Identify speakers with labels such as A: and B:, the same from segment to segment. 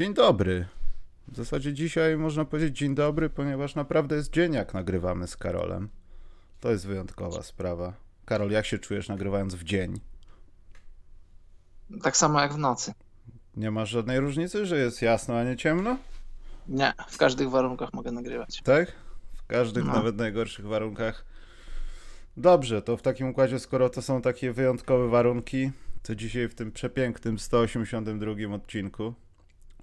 A: Dzień dobry. W zasadzie dzisiaj można powiedzieć dzień dobry, ponieważ naprawdę jest dzień, jak nagrywamy z Karolem. To jest wyjątkowa sprawa. Karol, jak się czujesz nagrywając w dzień?
B: Tak samo jak w nocy.
A: Nie masz żadnej różnicy, że jest jasno, a nie ciemno?
B: Nie, w każdych warunkach mogę nagrywać.
A: Tak? W każdych,
B: No.
A: nawet najgorszych warunkach. Dobrze, to w takim układzie, skoro to są takie wyjątkowe warunki, to dzisiaj w tym przepięknym 182 odcinku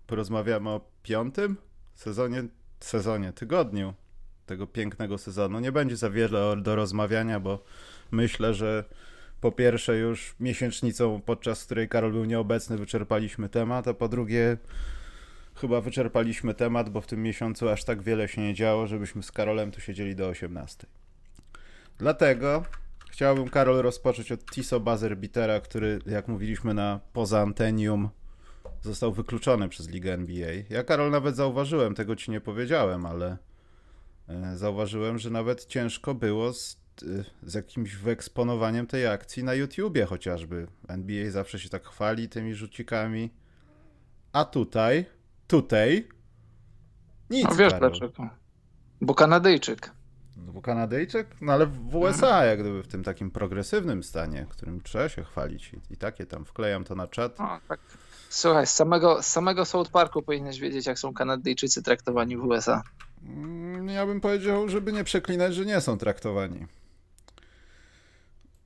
A: porozmawiamy o piątym sezonie, sezonie, tygodniu tego pięknego sezonu. Nie będzie za wiele do rozmawiania, bo myślę, że po pierwsze już miesięcznicą, podczas której Karol był nieobecny, wyczerpaliśmy temat, a po drugie chyba wyczerpaliśmy temat, bo w tym miesiącu aż tak wiele się nie działo, żebyśmy z Karolem tu siedzieli do 18. Dlatego chciałbym, Karol, rozpocząć od Tiso Buzzerbeatera, który, jak mówiliśmy na poza antenium, został wykluczony przez Ligę NBA. Ja, Karol, nawet zauważyłem, tego ci nie powiedziałem, ale e, zauważyłem, że nawet ciężko było z, e, z jakimś wyeksponowaniem tej akcji na YouTubie chociażby. NBA zawsze się tak chwali tymi rzucikami. A tutaj, tutaj nic,
B: No wiesz
A: Karol.
B: dlaczego? Bo Kanadyjczyk.
A: No bo Kanadyjczyk? No ale w USA, jak gdyby w tym takim progresywnym stanie, którym trzeba się chwalić. I, i takie tam wklejam to na czat.
B: Tak. Słuchaj, z samego, z samego South Parku powinieneś wiedzieć, jak są Kanadyjczycy traktowani w USA.
A: Mm, Ja bym powiedział, żeby nie przeklinać, że nie są traktowani.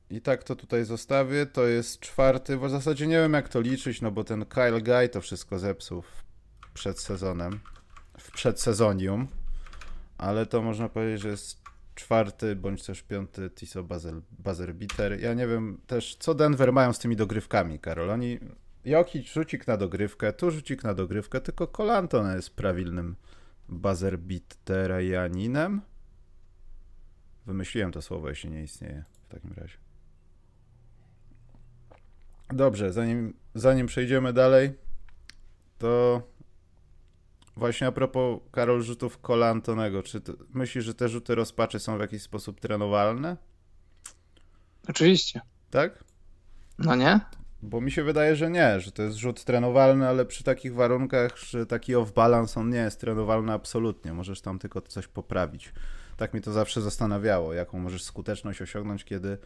A: I tak to tutaj zostawię. To jest czwarty, w zasadzie nie wiem jak to liczyć, no bo ten Kyle Guy to wszystko zepsuł przed sezonem, w przedsezonium. Ale to można powiedzieć, że jest czwarty bądź też piąty Tiso Buzzer, buzzer. Ja nie wiem też, co Denver mają z tymi dogrywkami, Karol. Oni Jokic rzucik na dogrywkę, tu rzucik na dogrywkę, tylko Kolanton jest prawilnym buzzerbeaterianinem. Wymyśliłem to słowo, jeśli nie istnieje w takim razie. Dobrze, zanim, zanim przejdziemy dalej, to właśnie a propos Karol rzutów Kolantonego, czy ty, myślisz, że te rzuty rozpaczy są w jakiś sposób trenowalne?
B: Oczywiście.
A: Tak?
B: No nie?
A: Bo mi się wydaje, że nie, że to jest rzut trenowalny, ale przy takich warunkach, że taki off-balance on nie jest trenowalny absolutnie. Możesz tam tylko coś poprawić. Tak mnie to zawsze zastanawiało, jaką możesz skuteczność osiągnąć, kiedy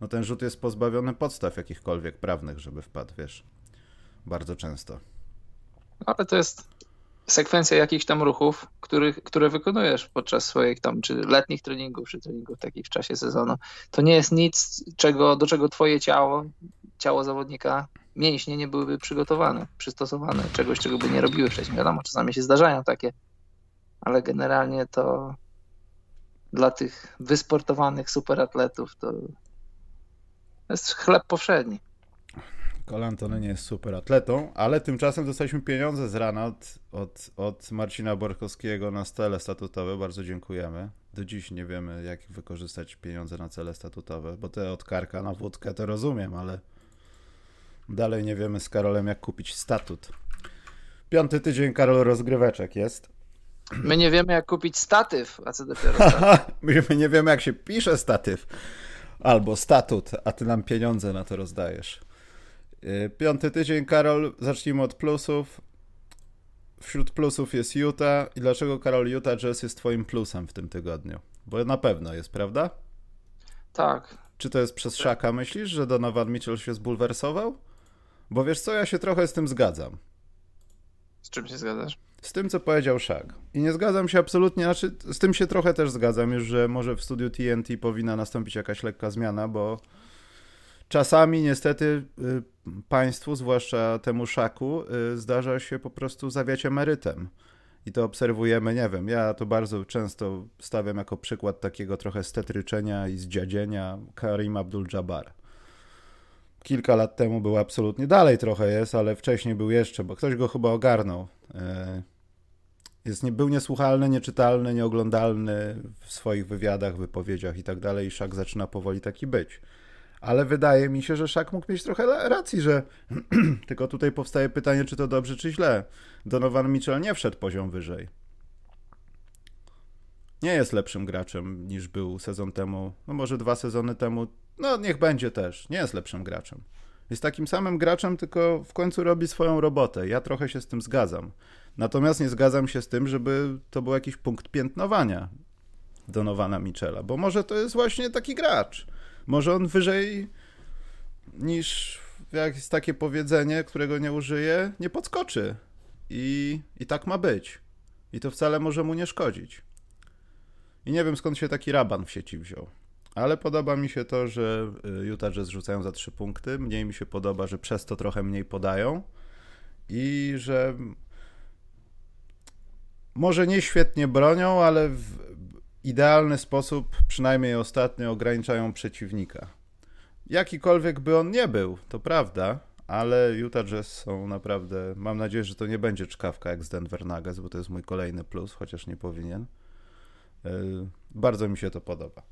A: no, ten rzut jest pozbawiony podstaw jakichkolwiek prawnych, żeby wpadł, wiesz. Bardzo często.
B: Ale to jest sekwencja jakichś tam ruchów, których, które wykonujesz podczas swoich tam, czy letnich treningów, czy treningów takich w czasie sezonu. To nie jest nic, czego, do czego twoje ciało, ciało zawodnika, mięśnie nie byłyby przygotowane, przystosowane, czegoś, czego by nie robiły wcześniej. Wiadomo, czasami się zdarzają takie, ale generalnie to dla tych wysportowanych superatletów to jest chleb powszedni.
A: Kolantony nie jest super atletą, ale tymczasem dostaliśmy pieniądze z rana od, od, od Marcina Borkowskiego na cele statutowe. Bardzo dziękujemy. Do dziś nie wiemy, jak wykorzystać pieniądze na cele statutowe, bo te od karka na wódkę to rozumiem, ale dalej nie wiemy z Karolem, jak kupić statut. Piąty tydzień Karol rozgryweczek jest.
B: My nie wiemy, jak kupić statyw, a co dopiero statyw.
A: My nie wiemy, jak się pisze statyw albo statut, a ty nam pieniądze na to rozdajesz. Yy, Piąty tydzień, Karol, zacznijmy od plusów. Wśród plusów jest Utah. I dlaczego, Karol, Utah Jazz jest twoim plusem w tym tygodniu? Bo na pewno jest, prawda?
B: Tak.
A: Czy to jest przez Szaka, myślisz, że Donovan Mitchell się zbulwersował? Bo wiesz co, ja się trochę z tym zgadzam.
B: Z czym się zgadzasz?
A: Z tym, co powiedział Shaq. I nie zgadzam się absolutnie, znaczy z tym się trochę też zgadzam już, że może w studiu TNT powinna nastąpić jakaś lekka zmiana, bo czasami niestety y, państwu, zwłaszcza temu Szaku, y, zdarza się po prostu zawiać emerytem. I to obserwujemy, nie wiem, ja to bardzo często stawiam jako przykład takiego trochę stetryczenia i zdziadzienia Karim Abdul-Jabbar. Kilka lat temu był absolutnie, dalej trochę jest, ale wcześniej był jeszcze, bo ktoś go chyba ogarnął. Y, jest, był niesłuchalny, nieczytalny, nieoglądalny w swoich wywiadach, wypowiedziach i tak dalej. I Szak zaczyna powoli taki być. Ale wydaje mi się, że Szak mógł mieć trochę racji, że tylko tutaj powstaje pytanie, czy to dobrze, czy źle. Donovan Mitchell nie wszedł poziom wyżej. Nie jest lepszym graczem niż był sezon temu, no może dwa sezony temu. No niech będzie też. Nie jest lepszym graczem. Jest takim samym graczem, tylko w końcu robi swoją robotę. Ja trochę się z tym zgadzam. Natomiast nie zgadzam się z tym, żeby to był jakiś punkt piętnowania Donowana Michela, bo może to jest właśnie taki gracz. Może on wyżej niż jak jest takie powiedzenie, którego nie użyję, nie podskoczy. I, I tak ma być. I to wcale może mu nie szkodzić. I nie wiem skąd się taki raban w sieci wziął. Ale podoba mi się to, że y, Utah Jazz rzucają za trzy punkty. Mniej mi się podoba, że przez to trochę mniej podają. I że może nie świetnie bronią, ale idealny sposób, przynajmniej ostatnio, ograniczają przeciwnika. Jakikolwiek by on nie był, to prawda, ale Utah Jazz są naprawdę. Mam nadzieję, że to nie będzie czkawka jak z Denver Nuggets, bo to jest mój kolejny plus, chociaż nie powinien. E, bardzo mi się to podoba.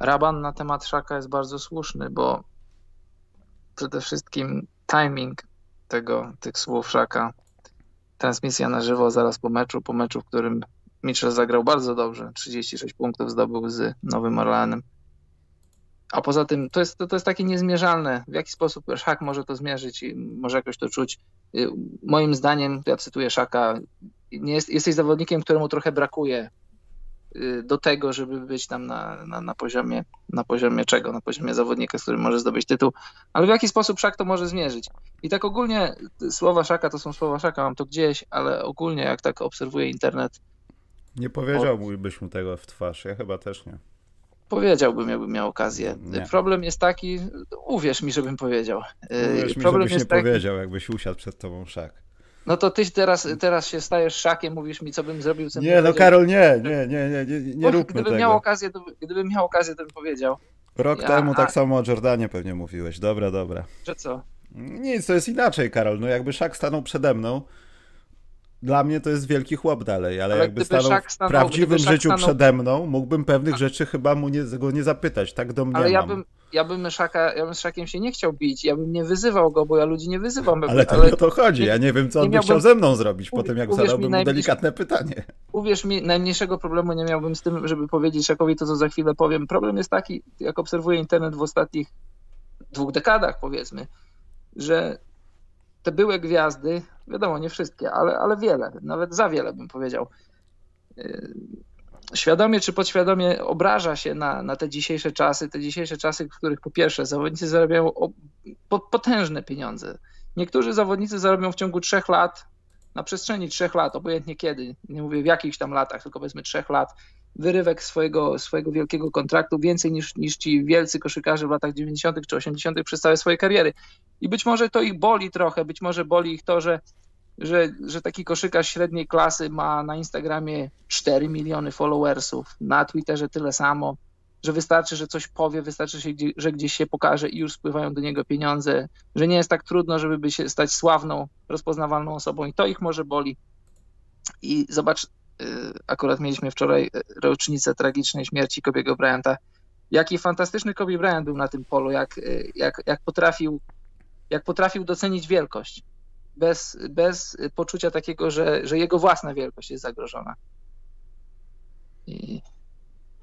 B: Raban na temat Szaka jest bardzo słuszny, bo przede wszystkim timing tego, tych słów Szaka. Transmisja na żywo zaraz po meczu, po meczu, w którym Mitchell zagrał bardzo dobrze. 36 punktów zdobył z Nowym Orleanem. A poza tym to jest, to, to jest takie niezmierzalne. W jaki sposób Szak może to zmierzyć i może jakoś to czuć. Y, moim zdaniem, ja cytuję Szaka, nie jest, jesteś zawodnikiem, któremu trochę brakuje do tego, żeby być tam na, na, na, poziomie, na poziomie czego? Na poziomie zawodnika, z którym może zdobyć tytuł. Ale w jaki sposób Szak to może zmierzyć? I tak ogólnie słowa Szaka to są słowa Szaka, mam to gdzieś, ale ogólnie jak tak obserwuję internet,
A: nie powiedziałbyś mu tego w twarz, ja chyba też nie.
B: Powiedziałbym, jakbym miał okazję. Nie. Problem jest taki, uwierz mi, żebym powiedział.
A: Uwierz mi, Problem żebyś jest nie taki... powiedział, jakbyś usiadł przed tobą szak.
B: No to ty teraz, teraz się stajesz szakiem, mówisz mi, co bym zrobił. Co
A: nie, no Karol, nie, nie, nie, nie, nie, nie róbmy
B: gdybym
A: tego.
B: Miał okazję, to, gdybym miał okazję, to bym powiedział.
A: Rok ja, temu tak a... samo o Jordanie pewnie mówiłeś. Dobra, dobra.
B: Że co?
A: Nic, to jest inaczej, Karol. No jakby szak stanął przede mną, dla mnie to jest wielki chłop dalej, ale, ale jakby stanął, stanął, w prawdziwym życiu stanął... przede mną, mógłbym pewnych rzeczy chyba mu nie, go nie zapytać, tak do mnie
B: Ale ja bym, ja bym Szaka, ja bym z Szakiem się nie chciał bić, ja bym nie wyzywał go, bo ja ludzi nie wyzywam.
A: Ale to ale... o to chodzi, ja nie wiem, co on by chciał ze mną zrobić po tym, jak zadałbym mu delikatne pytanie.
B: Uwierz mi, najmniejszego problemu nie miałbym z tym, żeby powiedzieć Szakowi to, co za chwilę powiem. Problem jest taki, jak obserwuję internet w ostatnich dwóch dekadach, powiedzmy, że te były gwiazdy, wiadomo, nie wszystkie, ale, ale wiele, nawet za wiele bym powiedział, yy, świadomie czy podświadomie obraża się na, na te dzisiejsze czasy, te dzisiejsze czasy, w których po pierwsze zawodnicy zarabiają potężne pieniądze. Niektórzy zawodnicy zarobią w ciągu trzech lat, na przestrzeni trzech lat, obojętnie kiedy, nie mówię w jakichś tam latach, tylko powiedzmy trzech lat, wyrywek swojego, swojego wielkiego kontraktu więcej niż, niż ci wielcy koszykarze w latach 90. czy 80. przez całe swoje kariery. I być może to ich boli trochę, być może boli ich to, że, że, że taki koszykarz średniej klasy ma na Instagramie 4 miliony followersów, na Twitterze tyle samo, że wystarczy, że coś powie, wystarczy, że gdzieś się pokaże i już spływają do niego pieniądze, że nie jest tak trudno, żeby się stać sławną, rozpoznawalną osobą i to ich może boli. I zobacz, y, akurat mieliśmy wczoraj rocznicę tragicznej śmierci Kobiego Bryanta. Jaki fantastyczny Kobe Bryant był na tym polu, jak, y, jak, jak potrafił jak potrafił docenić wielkość, bez, bez poczucia takiego, że, że jego własna wielkość jest zagrożona. I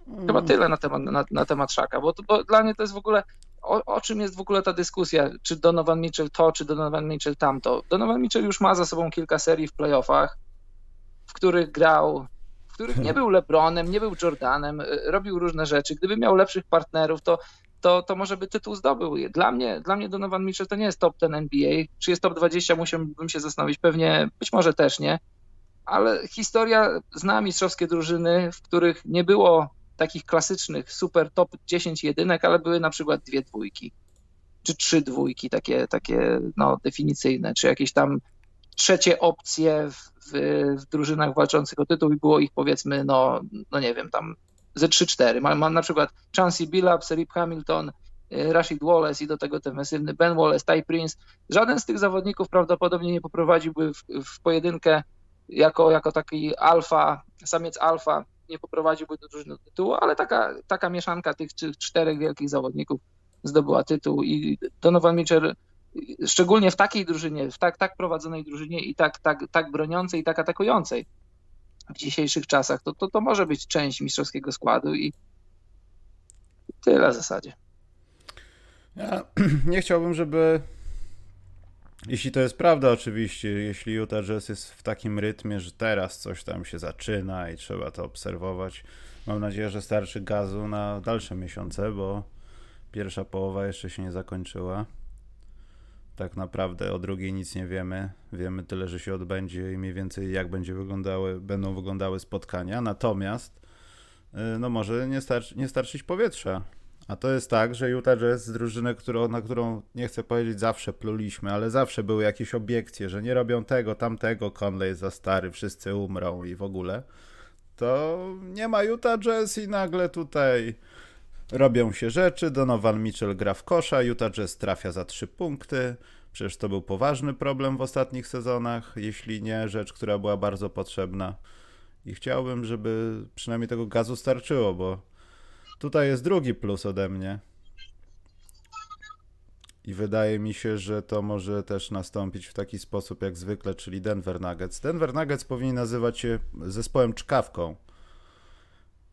B: mm. chyba tyle na temat, na, na temat Szaka, bo, bo, dla mnie to jest w ogóle, o, o, czym jest w ogóle ta dyskusja, czy Donovan Mitchell to, czy Donovan Mitchell tamto. Donovan Mitchell już ma za sobą kilka serii w playoffach, w których grał, w których nie był LeBronem, nie był Jordanem, robił różne rzeczy. Gdyby miał lepszych partnerów, to to, to może by tytuł zdobył. Dla mnie, dla mnie Donovan Mitchell to nie jest top ten NBA. Czy jest top 20, musiałbym się zastanowić. Pewnie, być może też nie. Ale historia zna mistrzowskie drużyny, w których nie było takich klasycznych super top 10 jedynek, ale były na przykład dwie dwójki, czy trzy dwójki, takie, takie no, definicyjne, czy jakieś tam trzecie opcje w, w, w drużynach walczących o tytuł i było ich powiedzmy, no, no nie wiem, tam ze 3-4. Mam, mam na przykład Chancey Billups, Rip Hamilton, y, Rashid Wallace i do tego defensywny Ben Wallace, Ty Prince. Żaden z tych zawodników prawdopodobnie nie poprowadziłby w, w pojedynkę jako, jako taki alfa, samiec alfa, nie poprowadziłby do drużyny tytułu, ale taka, taka mieszanka tych czterech wielkich zawodników zdobyła tytuł i Donovan Mitchell szczególnie w takiej drużynie, w tak, tak prowadzonej drużynie i tak, tak, tak broniącej i tak atakującej, w dzisiejszych czasach, to, to, to może być część mistrzowskiego składu i tyle w zasadzie.
A: Ja nie chciałbym, żeby jeśli to jest prawda, oczywiście, jeśli Utah Jazz jest w takim rytmie, że teraz coś tam się zaczyna i trzeba to obserwować, mam nadzieję, że starczy gazu na dalsze miesiące, bo pierwsza połowa jeszcze się nie zakończyła. Tak naprawdę o drugiej nic nie wiemy. Wiemy tyle, że się odbędzie i mniej więcej jak będzie wyglądały, będą wyglądały spotkania. Natomiast y, no może nie, starczy, nie starczyć powietrza a to jest tak, że Utah Jazz, drużynę, którą, na którą nie chcę powiedzieć zawsze pluliśmy, ale zawsze były jakieś obiekcje, że nie robią tego, tamtego, Conley jest za stary, wszyscy umrą i w ogóle. To nie ma Utah Jazz i nagle tutaj robią się rzeczy. Donovan Mitchell gra w kosza, Utah Jazz trafia za trzy punkty. Przecież to był poważny problem w ostatnich sezonach, jeśli nie rzecz, która była bardzo potrzebna. I chciałbym, żeby przynajmniej tego gazu starczyło, bo Tutaj jest drugi plus ode mnie. I wydaje mi się, że to może też nastąpić w taki sposób jak zwykle, czyli Denver Nuggets. Denver Nuggets powinien nazywać się zespołem czkawką.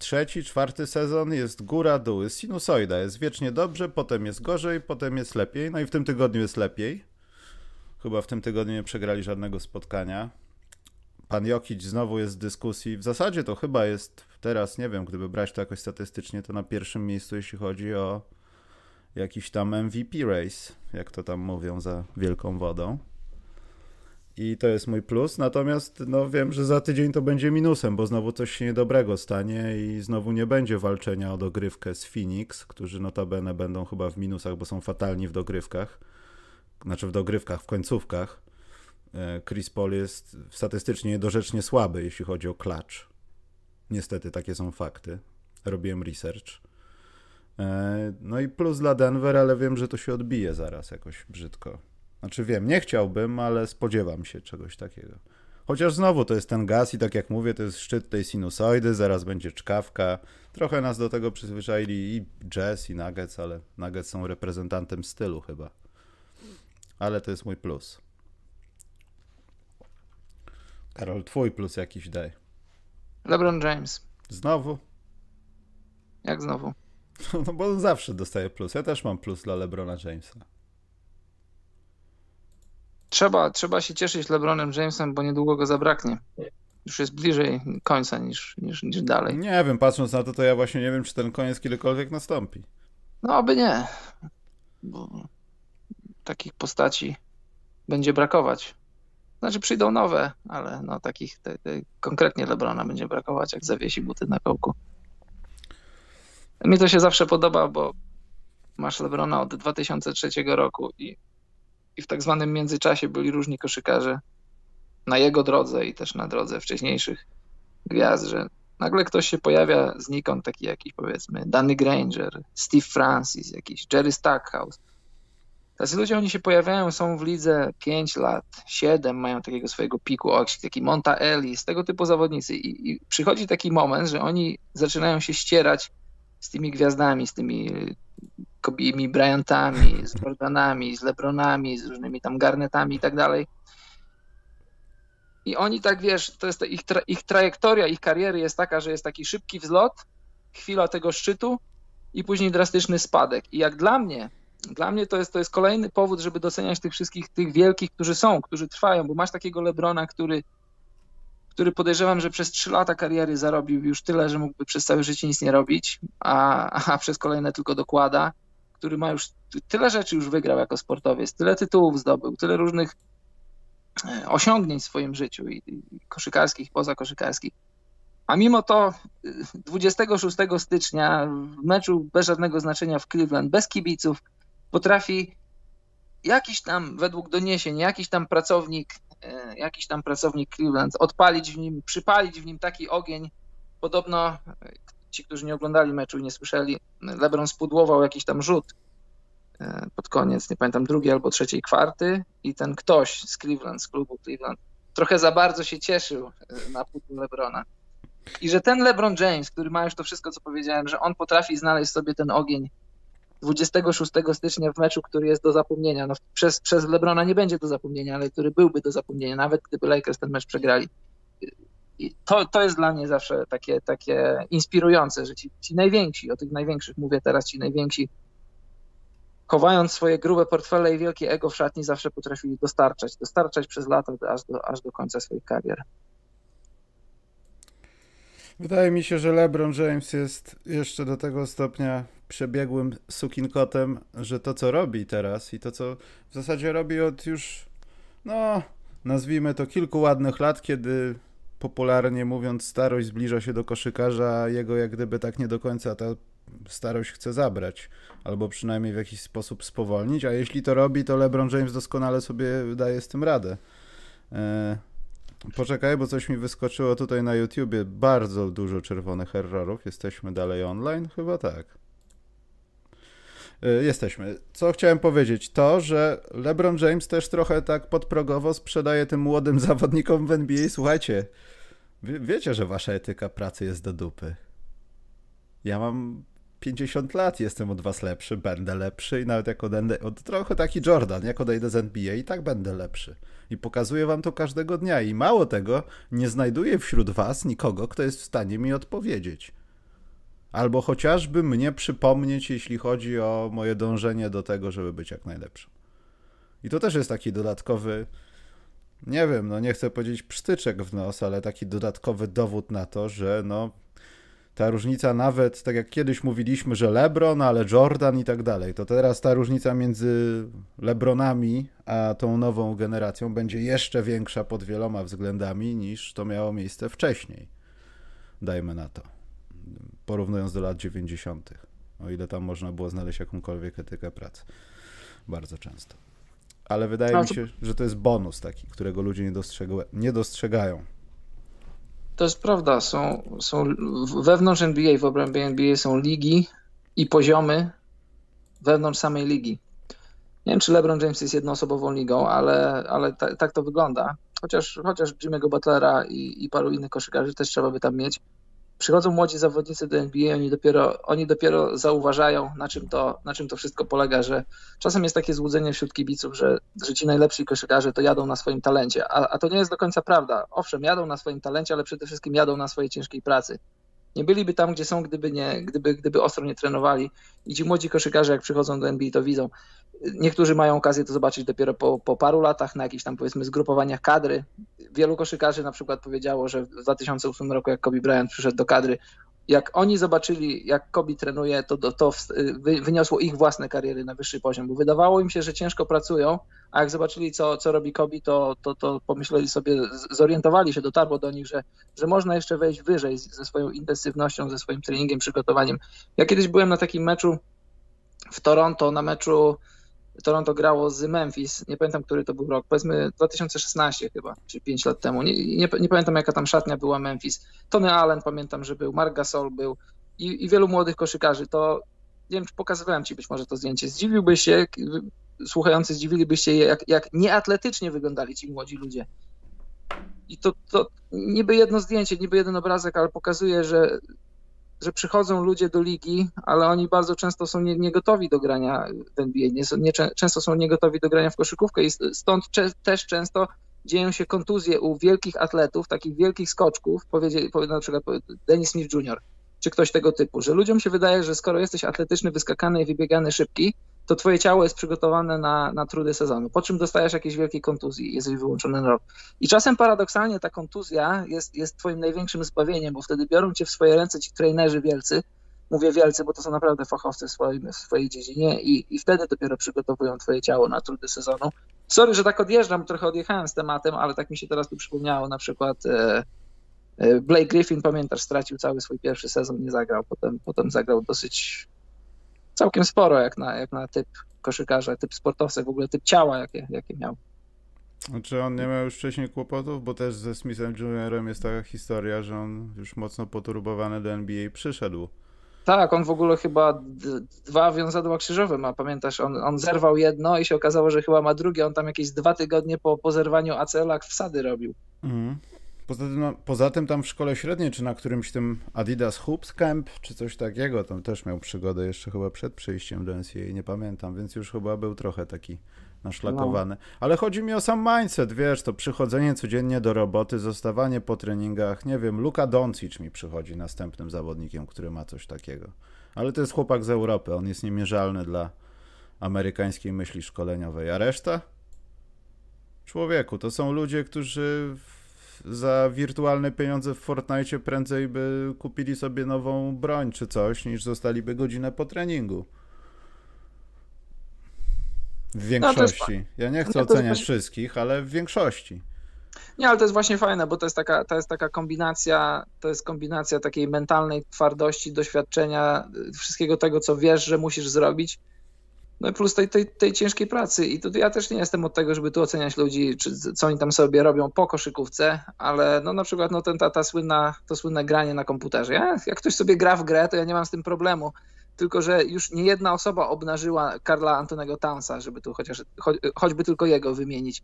A: Trzeci, czwarty sezon jest góra, dół, jest sinusoida, jest wiecznie dobrze, potem jest gorzej, potem jest lepiej, no i w tym tygodniu jest lepiej. Chyba w tym tygodniu nie przegrali żadnego spotkania. Pan Jokic znowu jest w dyskusji. W zasadzie to chyba jest teraz, nie wiem, gdyby brać to jakoś statystycznie, to na pierwszym miejscu, jeśli chodzi o jakiś tam MVP race, jak to tam mówią za wielką wodą. I to jest mój plus. Natomiast no, wiem, że za tydzień to będzie minusem, bo znowu coś się niedobrego stanie i znowu nie będzie walczenia o dogrywkę z Phoenix, którzy notabene będą chyba w minusach, bo są fatalni w dogrywkach. Znaczy w dogrywkach, w końcówkach. E, Chris Paul jest statystycznie niedorzecznie słaby, jeśli chodzi o klacz. Niestety takie są fakty. Robiłem research. E, no i plus dla Denver, ale wiem, że to się odbije zaraz jakoś brzydko. Znaczy wiem, nie chciałbym, ale spodziewam się czegoś takiego. Chociaż znowu to jest ten gaz i tak jak mówię, to jest szczyt tej sinusoidy, zaraz będzie czkawka. Trochę nas do tego przyzwyczaili i Jazz i Nuggets, ale Nuggets są reprezentantem stylu chyba. Ale to jest mój plus. Karol, twój plus jakiś daj.
B: LeBron James.
A: Znowu?
B: Jak znowu?
A: No bo on zawsze dostaje plus. Ja też mam plus dla LeBrona Jamesa.
B: Trzeba, trzeba się cieszyć LeBronem Jamesem, bo niedługo go zabraknie. Już jest bliżej końca niż, niż, niż dalej.
A: Nie wiem, patrząc na to, to ja właśnie nie wiem, czy ten koniec kiedykolwiek nastąpi.
B: No, aby nie. Bo takich postaci będzie brakować. Znaczy przyjdą nowe, ale no takich te, te, konkretnie Lebrona będzie brakować, jak zawiesi buty na kołku. Mi to się zawsze podoba, bo masz Lebrona od 2003 roku i, i w tak zwanym międzyczasie byli różni koszykarze na jego drodze i też na drodze wcześniejszych gwiazd, że nagle ktoś się pojawia znikąd, taki jakiś powiedzmy Danny Granger, Steve Francis, jakiś Jerry Stackhouse Tacy ludzie, oni się pojawiają, są w lidze 5 lat, 7, mają takiego swojego piku, taki Monta Ellis, tego typu zawodnicy. I, I, przychodzi taki moment, że oni zaczynają się ścierać z tymi gwiazdami, z tymi Kobimi Bryantami, z Jordanami, z Lebronami, z różnymi tam garnetami i tak dalej. I oni tak, wiesz, to jest ich, tra ich trajektoria, ich kariery jest taka, że jest taki szybki wzlot, chwila tego szczytu i później drastyczny spadek. I jak dla mnie dla mnie to jest, to jest kolejny powód, żeby doceniać tych wszystkich, tych wielkich, którzy są, którzy trwają, bo masz takiego Lebrona, który, który podejrzewam, że przez trzy lata kariery zarobił już tyle, że mógłby przez całe życie nic nie robić, a, a przez kolejne tylko dokłada, który ma już tyle rzeczy już wygrał jako sportowiec, tyle tytułów zdobył, tyle różnych e, osiągnięć w swoim życiu i, koszykarskich, i pozakoszykarskich. A mimo to 26 y, stycznia w meczu bez żadnego znaczenia w Cleveland, bez kibiców, potrafi jakiś tam, według doniesień, jakiś tam pracownik, e, jakiś tam pracownik Cleveland odpalić w nim, przypalić w nim taki ogień. Podobno e, ci, którzy nie oglądali meczu i nie słyszeli, LeBron spudłował jakiś tam rzut e, pod koniec, nie pamiętam, drugiej albo trzeciej kwarty i ten ktoś z Cleveland, z klubu Cleveland, trochę za bardzo się cieszył na pudło LeBrona. I że ten LeBron James, który ma już to wszystko, co powiedziałem, że on potrafi znaleźć sobie ten ogień 26 stycznia w meczu, który jest do zapomnienia. No, przez, przez Lebrona nie będzie do zapomnienia, ale który byłby do zapomnienia, nawet gdyby Lakers ten mecz przegrali. I to, to jest dla mnie zawsze takie, takie inspirujące, że ci, ci najwięksi, o tych największych mówię teraz, ci najwięksi chowając swoje grube portfele i wielkie ego w szatni, zawsze potrafili dostarczać, dostarczać przez lata aż do, aż do końca swoich karier.
A: Wydaje mi się, że LeBron James jest jeszcze do tego stopnia przebiegłym sukinkotem, że to, co robi teraz i to, co w zasadzie robi od już, no, nazwijmy to kilku ładnych lat, kiedy popularnie mówiąc, starość zbliża się do koszykarza, jego jak gdyby tak nie do końca ta starość chce zabrać, albo przynajmniej w jakiś sposób spowolnić, a jeśli to robi, to LeBron James doskonale sobie daje z tym radę. E, poczekaj, bo coś mi wyskoczyło tutaj na YouTubie. Bardzo dużo czerwonych errorów. Jesteśmy dalej online? Chyba tak. E, jesteśmy. Co chciałem powiedzieć? To, że LeBron James też trochę tak podprogowo sprzedaje tym młodym zawodnikom w NBA. Słuchajcie, wie, wiecie, że wasza etyka pracy jest do dupy. Ja mam 50 lat, jestem od was lepszy, będę lepszy i nawet jak odejdę, od, trochę taki Jordan, jak odejdę z NBA i tak będę lepszy. I pokazuję wam to każdego dnia i mało tego, nie znajduję wśród was nikogo, kto jest w stanie mi odpowiedzieć. Albo chociażby mnie przypomnieć, jeśli chodzi o moje dążenie do tego, żeby być jak najlepszym. I to też jest taki dodatkowy, nie wiem, no nie chcę powiedzieć psztyczek w nos, ale taki dodatkowy dowód na to, że no ta różnica nawet, tak jak kiedyś mówiliśmy, że LeBron, ale Jordan i tak dalej, to teraz ta różnica między LeBronami a tą nową generacją będzie jeszcze większa pod wieloma względami niż to miało miejsce wcześniej. Dajmy na to. Porównując do lat 90., o ile tam można było znaleźć jakąkolwiek etykę pracy. Bardzo często. Ale wydaje no, mi się, że to jest bonus taki, którego ludzie nie, nie dostrzegają.
B: To jest prawda. Są, są wewnątrz NBA, w obrębie NBA są ligi i poziomy wewnątrz samej ligi. Nie wiem, czy LeBron James jest jednoosobową ligą, ale, ale ta, tak to wygląda. Chociaż, chociaż Jimmy'ego Butlera i, i paru innych koszykarzy też trzeba by tam mieć przychodzą młodzi zawodnicy do NBA, oni dopiero, oni dopiero zauważają, na czym, to, na czym to wszystko polega, że czasem jest takie złudzenie wśród kibiców, że, że ci najlepsi koszykarze to jadą na swoim talencie, a, a to nie jest do końca prawda. Owszem, jadą na swoim talencie, ale przede wszystkim jadą na swojej ciężkiej pracy. Nie byliby tam, gdzie są, gdyby, nie, gdyby, gdyby ostro nie trenowali. I ci młodzi koszykarze, jak przychodzą do NBA, to widzą. Niektórzy mają okazję to zobaczyć dopiero po, po paru latach na jakichś tam powiedzmy zgrupowaniach kadry. Wielu koszykarzy na przykład powiedziało, że w 2008 roku, jak Kobe Bryant przyszedł do kadry, jak oni zobaczyli, jak Kobe trenuje, to, to, to wyniosło ich własne kariery na wyższy poziom, bo wydawało im się, że ciężko pracują, a jak zobaczyli, co, co robi Kobe, to, to, to pomyśleli sobie, zorientowali się, dotarło do nich, że, że można jeszcze wejść wyżej ze swoją intensywnością, ze swoim treningiem, przygotowaniem. Ja kiedyś byłem na takim meczu w Toronto, na meczu Toronto grało z Memphis, nie pamiętam, który to był rok, powiedzmy 2016 chyba, czy 5 lat temu. Nie, nie, nie, pamiętam, jaka tam szatnia była Memphis. Tony Allen pamiętam, że był, Mark Gasol był i, i wielu młodych koszykarzy. To nie wiem, czy pokazywałem ci być może to zdjęcie. Zdziwiłbyś się, słuchający zdziwilibyście się, jak, jak nieatletycznie wyglądali ci młodzi ludzie. I to, to niby jedno zdjęcie, niby jeden obrazek, ale pokazuje, że że przychodzą ludzie do ligi, ale oni bardzo często są nie, nie gotowi do grania w NBA, nie, nie, często są niegotowi do grania w koszykówkę i stąd też często dzieją się kontuzje u wielkich atletów, takich wielkich skoczków, powiedzie, na przykład Dennis Smith Jr., czy ktoś tego typu, że ludziom się wydaje, że skoro jesteś atletyczny, wyskakany i wybiegany szybki, to twoje ciało jest przygotowane na, na trudy sezonu, po czym dostajesz jakieś wielkie kontuzji, jesteś wyłączony na rok. I czasem paradoksalnie ta kontuzja jest, jest twoim największym zbawieniem, bo wtedy biorą cię w swoje ręce ci trenerzy wielcy, mówię wielcy, bo to są naprawdę fachowcy w, swoim, w swojej dziedzinie i, i wtedy dopiero przygotowują twoje ciało na trudy sezonu. Sorry, że tak odjeżdżam, trochę odjechałem z tematem, ale tak mi się teraz tu przypomniało na przykład e, e Blake Griffin, pamiętasz, stracił cały swój pierwszy sezon, nie zagrał, potem, potem zagrał dosyć całkiem sporo jak na, jak na typ koszykarza, typ sportowca, w ogóle typ ciała, jakie, jakie miał.
A: Czy on nie miał już wcześniej kłopotów? Bo też ze Smithem Juniorem jest taka historia, że on już mocno poturbowany do NBA przyszedł.
B: Tak, on w ogóle chyba dwa wiązadła krzyżowe ma, pamiętasz? On, on zerwał jedno i się okazało, że chyba ma drugie. On tam jakieś dwa tygodnie po, po zerwaniu ACL-a wsady robił. Mhm.
A: Poza tym, no, poza tym tam w szkole średniej, czy na którymś tym Adidas Hoops Camp, czy coś takiego, tam też miał przygodę jeszcze chyba przed przyjściem do NCAA, nie pamiętam, więc już chyba był trochę taki naszlakowany. No. Ale chodzi mi o sam mindset, wiesz, to przychodzenie codziennie do roboty, zostawanie po treningach, nie wiem, Luka Doncic mi przychodzi następnym zawodnikiem, który ma coś takiego. Ale to jest chłopak z Europy, on jest niemierzalny dla, amerykańskiej myśli szkoleniowej, a reszta? Człowieku, to są ludzie, którzy za wirtualne pieniądze w Fortnite prędzej by kupili sobie nową broń czy coś, niż zostaliby godzinę po treningu. W większości. No, ja nie chcę nie, oceniać właśnie... wszystkich, ale w większości.
B: Nie, ale to jest właśnie fajne, bo to jest taka, to jest taka kombinacja, to jest kombinacja takiej mentalnej twardości, doświadczenia, wszystkiego tego, co wiesz, że musisz zrobić, no plus tej, tej, tej ciężkiej pracy. I tu ja też nie jestem od tego, żeby tu oceniać ludzi, czy co oni tam sobie robią po koszykówce, ale no na przykład no ten, ta, ta słynna, to słynne granie na komputerze. Ja, jak ktoś sobie gra w grę, to ja nie mam z tym problemu. Tylko, że już nie jedna osoba obnażyła Karla Antonego Townsa, żeby tu chociaż, cho, choćby tylko jego wymienić.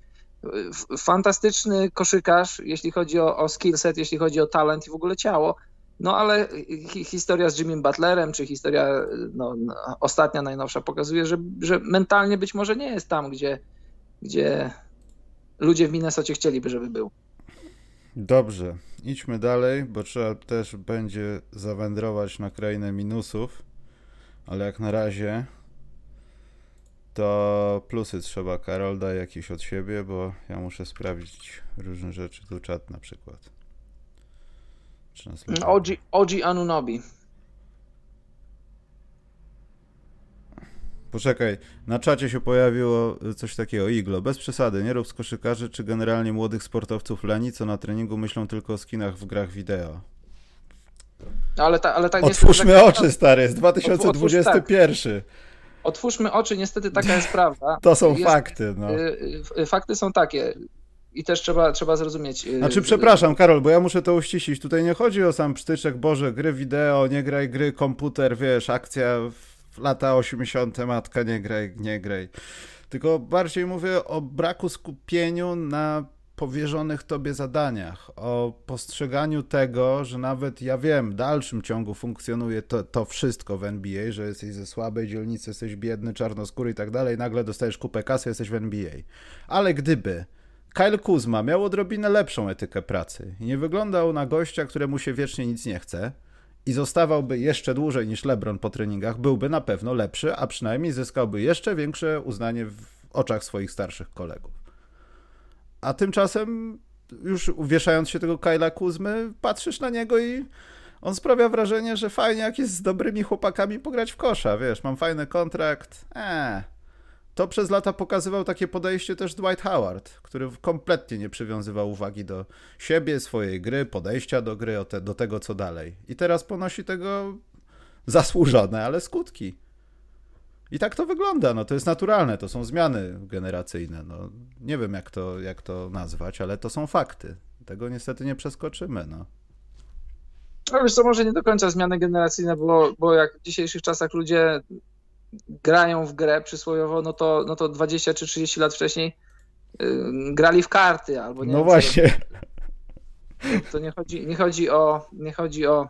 B: Fantastyczny koszykarz, jeśli chodzi o, o skill set, jeśli chodzi o talent i w ogóle ciało no ale historia z Jimmy Butlerem, czy historia no, ostatnia, najnowsza pokazuje, że, że mentalnie być może nie jest tam, gdzie, gdzie ludzie w Minnesocie chcieliby, żeby był.
A: Dobrze, idźmy dalej, bo trzeba też będzie zawędrować na krainę minusów, ale jak na razie to plusy trzeba. Karol daj jakieś od siebie, bo ja muszę sprawdzić różne rzeczy. Tu czat na przykład.
B: OG, OG Anunobi.
A: Poczekaj, na czacie się pojawiło coś takiego, Iglo, bez przesady, nie rób z koszykarzy czy generalnie młodych sportowców leni, co na treningu myślą tylko o skinach w grach wideo.
B: Ale, ta, ale tak
A: Otwórzmy niestety, oczy, stary, jest 2021. Otwórz, tak.
B: Otwórzmy oczy, niestety taka jest prawda.
A: To są jest, fakty. No.
B: Y, y, fakty są takie i też trzeba, trzeba zrozumieć.
A: Y, znaczy, przepraszam, Karol, bo ja muszę to uściślić. Tutaj nie chodzi o sam psztyczek, Boże, gry wideo, nie graj gry, komputer, wiesz, akcja w lata 80., matka, nie graj, nie graj. Tylko bardziej mówię o braku skupieniu na powierzonych tobie zadaniach, o postrzeganiu tego, że nawet ja wiem, w dalszym ciągu funkcjonuje to, to wszystko w NBA, że jesteś ze słabej dzielnicy, jesteś biedny, czarnoskóry i tak dalej, nagle dostajesz kupę kasy, jesteś w NBA. Ale gdyby Kyle Kuzma miał odrobinę lepszą etykę pracy i nie wyglądał na gościa, któremu się wiecznie nic nie chce i zostawałby jeszcze dłużej niż LeBron po treningach, byłby na pewno lepszy, a przynajmniej zyskałby jeszcze większe uznanie w oczach swoich starszych kolegów. A tymczasem, już wieszając się tego Kyla Kuzmy, patrzysz na niego i on sprawia wrażenie, że fajnie jak jest z dobrymi chłopakami pograć w kosza, wiesz, mam fajny kontrakt, eee, to przez lata pokazywał takie podejście też Dwight Howard, który kompletnie nie przywiązywał uwagi do siebie, swojej gry, podejścia do gry, do tego, co dalej. I teraz ponosi tego zasłużone, ale skutki. I tak to wygląda, no to jest naturalne, to są zmiany generacyjne. No, nie wiem, jak to, jak to nazwać, ale to są fakty. Tego niestety nie przeskoczymy. No.
B: No wiesz co, może nie do końca zmiany generacyjne, bo, bo jak w dzisiejszych czasach ludzie grają w grę przysłowiowo, no to, no to 20 czy 30 lat wcześniej yy, grali w karty albo nie
A: No wiem, właśnie.
B: To nie chodzi, nie chodzi o nie chodzi o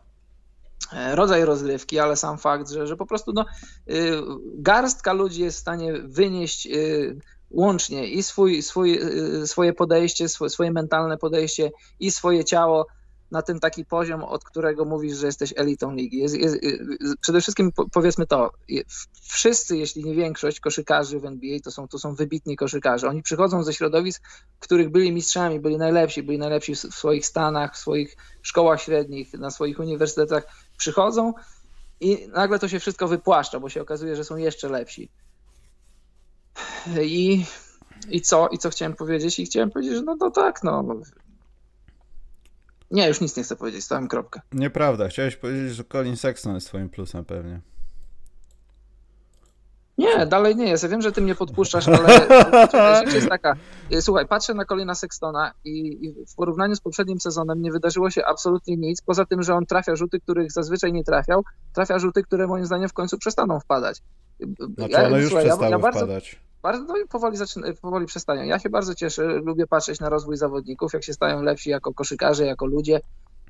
B: e, rodzaj rozgrywki, ale sam fakt, że, że po prostu no, yy, garstka ludzi jest w stanie wynieść yy, łącznie i swój, swój, y, swoje podejście, swoje mentalne podejście i swoje ciało na ten taki poziom, od którego mówisz, że jesteś elitą ligi. Jest, jest, przede wszystkim powiedzmy to, wszyscy, jeśli nie większość koszykarzy w NBA to są, to są wybitni koszykarze. Oni przychodzą ze środowisk, których byli mistrzami, byli najlepsi, byli najlepsi w swoich stanach, w swoich szkołach średnich, na swoich uniwersytetach. Przychodzą i nagle to się wszystko wypłaszcza, bo się okazuje, że są jeszcze lepsi. I, i co? I co chciałem powiedzieć? I chciałem powiedzieć, że no to tak, no nie, już nic nie chcę powiedzieć, stałem kropkę.
A: Nieprawda, chciałeś powiedzieć, że Colin Sexton jest twoim plusem pewnie.
B: Nie, dalej nie jest. Ja wiem, że ty mnie podpuszczasz, ale rzecz jest taka. Słuchaj, patrzę na Colina Sextona i, i, w porównaniu z poprzednim sezonem nie wydarzyło się absolutnie nic, poza tym, że on trafia rzuty, których zazwyczaj nie trafiał, trafia rzuty, które moim zdaniem w końcu przestaną wpadać.
A: Znaczy ja, one już słuchaj, przestały ja, ja bardzo, wpadać
B: bardzo no powoli, zaczyna, powoli przestają. Ja się bardzo cieszę, lubię patrzeć na rozwój zawodników, jak się stają lepsi jako koszykarze, jako ludzie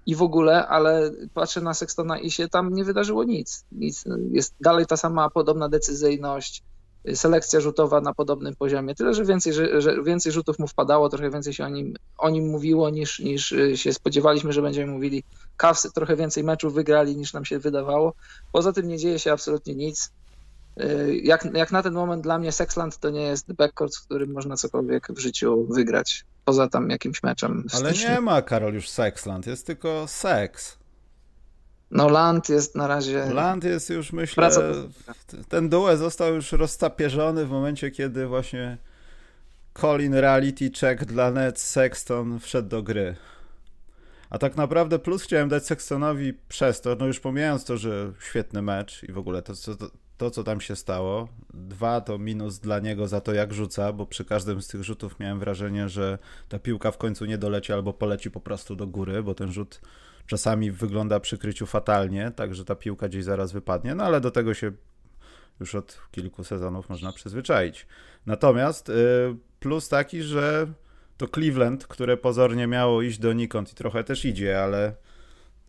B: i w ogóle, ale patrzę na Sextona i się tam nie wydarzyło nic. nic. Jest dalej ta sama podobna decyzyjność, selekcja rzutowa na podobnym poziomie. Tyle, że więcej, że, że więcej rzutów mu wpadało, trochę więcej się o nim, o nim mówiło niż, niż się spodziewaliśmy, że będziemy mówili. Cavs trochę więcej meczów wygrali niż nam się wydawało. Poza tym nie dzieje się absolutnie nic y, jak, jak na ten moment dla mnie Sexland to nie jest backcourt, z którym można cokolwiek w życiu wygrać. Poza tam jakimś meczem.
A: Ale nie ma, Karol, już Sexland, jest tylko seks.
B: No Land jest na razie...
A: Land jest już, myślę, ten duet został już roztapierzony w momencie, kiedy właśnie Colin Reality Check dla Nets Sexton wszedł do gry. A tak naprawdę plus chciałem dać Sextonowi przez to, no już pomijając to, że świetny mecz i w ogóle to, to, to, co tam się stało. Dwa to minus dla niego za to, jak rzuca, bo przy każdym z tych rzutów miałem wrażenie, że ta piłka w końcu nie doleci albo poleci po prostu do góry, bo ten rzut czasami wygląda przy kryciu fatalnie, tak że ta piłka gdzieś zaraz wypadnie, no ale do tego się już od kilku sezonów można przyzwyczaić. Natomiast y, plus taki, że to Cleveland, które pozornie miało iść donikąd i trochę też idzie, ale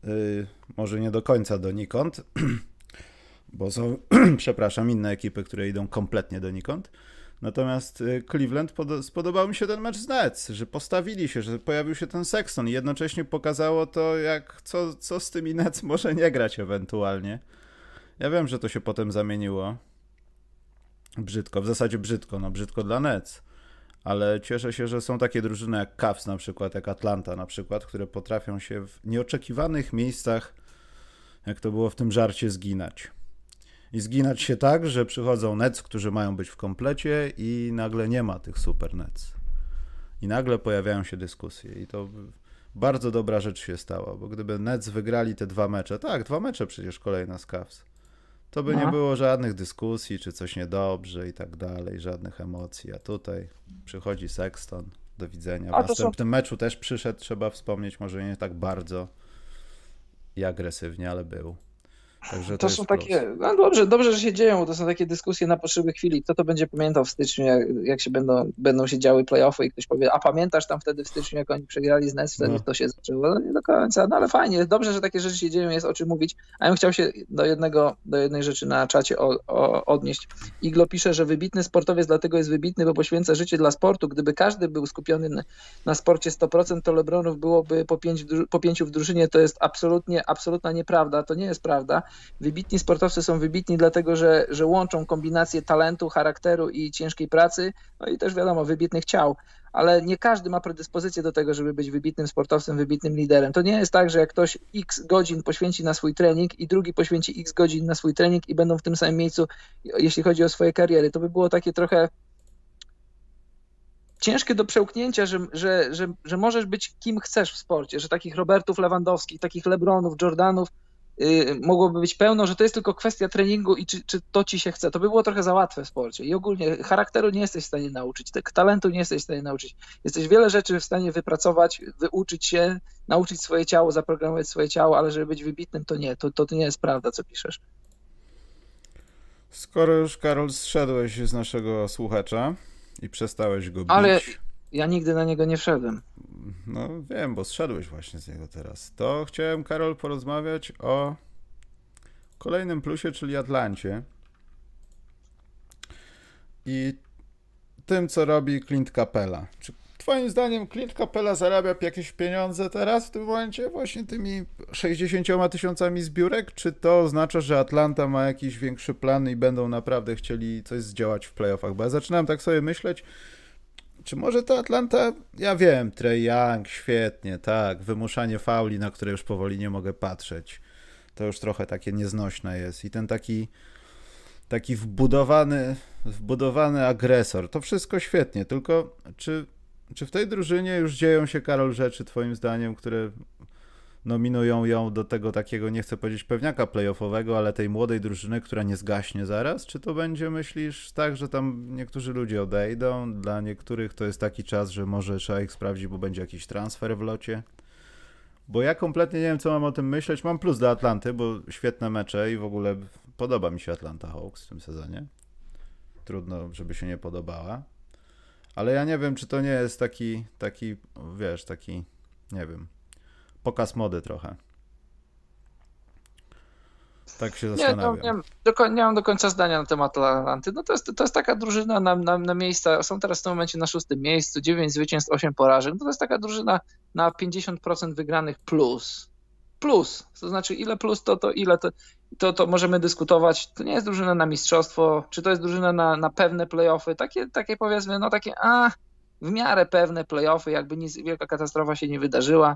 A: y, może nie do końca donikąd, bo są, przepraszam, inne ekipy, które idą kompletnie donikąd. Natomiast y, Cleveland pod, spodobał mi się ten mecz z Nets, że postawili się, że pojawił się ten Sexton i jednocześnie pokazało to, jak co, co z tymi Nets może nie grać ewentualnie. Ja wiem, że to się potem zamieniło brzydko, w zasadzie brzydko, no brzydko dla Nets, ale cieszę się, że są takie drużyny jak Cavs na przykład, jak Atlanta na przykład, które potrafią się w nieoczekiwanych miejscach, jak to było w tym żarcie, zginać. I zginać się tak, że przychodzą Nets, którzy mają być w komplecie i nagle nie ma tych super Nets. I nagle pojawiają się dyskusje i to bardzo dobra rzecz się stała, bo gdyby Nets wygrali te dwa mecze, tak, dwa mecze przecież kolejne z Cavs, to by no. nie było żadnych dyskusji, czy coś niedobrze i tak dalej, żadnych emocji. A tutaj przychodzi Sexton, do widzenia. W A następnym są... meczu też przyszedł, trzeba wspomnieć, może nie tak bardzo i agresywnie, ale był.
B: Także to, to są takie, no dobrze, dobrze, że się dzieją, to są takie dyskusje na potrzeby chwili. Kto to będzie pamiętał w styczniu, jak, jak się będą, będą się działy playoffy i ktoś powie, a pamiętasz tam wtedy w styczniu, jak oni przegrali z Nets, wtedy no. to się zaczęło. No, nie do końca, no ale fajnie, dobrze, że takie rzeczy się dzieją, jest o czym mówić. A ja bym chciał się do jednego, do jednej rzeczy na czacie o, o, odnieść. Iglo pisze, że wybitny sportowiec dlatego jest wybitny, bo poświęca życie dla sportu. Gdyby każdy był skupiony na, na sporcie 100%, to Lebronów byłoby po, pięć, po pięciu w drużynie. To jest absolutnie, absolutna nieprawda. To nie jest prawda. Wybitni sportowcy są wybitni dlatego, że, że łączą kombinację talentu, charakteru i ciężkiej pracy, no i też wiadomo, wybitnych ciał, ale nie każdy ma predyspozycję do tego, żeby być wybitnym sportowcem, wybitnym liderem. To nie jest tak, że jak ktoś x godzin poświęci na swój trening i drugi poświęci x godzin na swój trening i będą w tym samym miejscu, jeśli chodzi o swoje kariery. To by było takie trochę ciężkie do przełknięcia, że, że, że, że możesz być kim chcesz w sporcie, że takich Robertów Lewandowskich, takich Lebronów, Jordanów mogłoby być pełno, że to jest tylko kwestia treningu i czy, czy to ci się chce. To by było trochę za łatwe w sporcie. I ogólnie charakteru nie jesteś w stanie nauczyć, talentu nie jesteś w stanie nauczyć. Jesteś wiele rzeczy w stanie wypracować, wyuczyć się, nauczyć swoje ciało, zaprogramować swoje ciało, ale żeby być wybitnym, to nie. To, to nie jest prawda, co piszesz.
A: Skoro już, Karol, zszedłeś z naszego słuchacza i przestałeś go bić...
B: Ale ja nigdy na niego nie wszedłem.
A: No wiem, bo zszedłeś właśnie z niego teraz. To chciałem, Karol, porozmawiać o kolejnym plusie, czyli Atlancie. I tym, co robi Clint Capella. Czy twoim zdaniem Clint Capella zarabia jakieś pieniądze teraz w tym momencie właśnie tymi 60 tysiącami zbiórek? Czy to oznacza, że Atlanta ma jakiś większy plan i będą naprawdę chcieli coś zdziałać w playoffach? Bo ja zaczynałem tak sobie myśleć, czy może to Atlanta? Ja wiem, Trey Young, świetnie, tak. Wymuszanie fauli, na które już powoli nie mogę patrzeć. To już trochę takie nieznośne jest. I ten taki taki wbudowany, wbudowany agresor. To wszystko świetnie, tylko czy, czy w tej drużynie już dzieją się, Karol, rzeczy, twoim zdaniem, które nominują ją do tego takiego, nie chcę powiedzieć pewniaka playoffowego, ale tej młodej drużyny, która nie zgaśnie zaraz? Czy to będzie, myślisz, tak, że tam niektórzy ludzie odejdą, dla niektórych to jest taki czas, że może trzeba ich sprawdzić, bo będzie jakiś transfer w locie? Bo ja kompletnie nie wiem, co mam o tym myśleć. Mam plus dla Atlanty, bo świetne mecze i w ogóle podoba mi się Atlanta Hawks w tym sezonie. Trudno, żeby się nie podobała. Ale ja nie wiem, czy to nie jest taki, taki, wiesz, taki, nie wiem, pokaz mody trochę. Tak się zastanawiam.
B: Nie, no, nie, nie, mam do końca zdania na temat Atlanty. No to, jest, to jest taka drużyna na, na, na miejsca, są teraz w tym momencie na szóstym miejscu, 9 zwycięstw, 8 porażek. No to jest taka drużyna na 50% wygranych plus. Plus, to znaczy ile plus to, to ile to, to, to możemy dyskutować. To nie jest drużyna na mistrzostwo, czy to jest drużyna na, na pewne playoffy. Takie, takie powiedzmy, no takie, a w miarę pewne playoffy, jakby nic, wielka katastrofa się nie wydarzyła.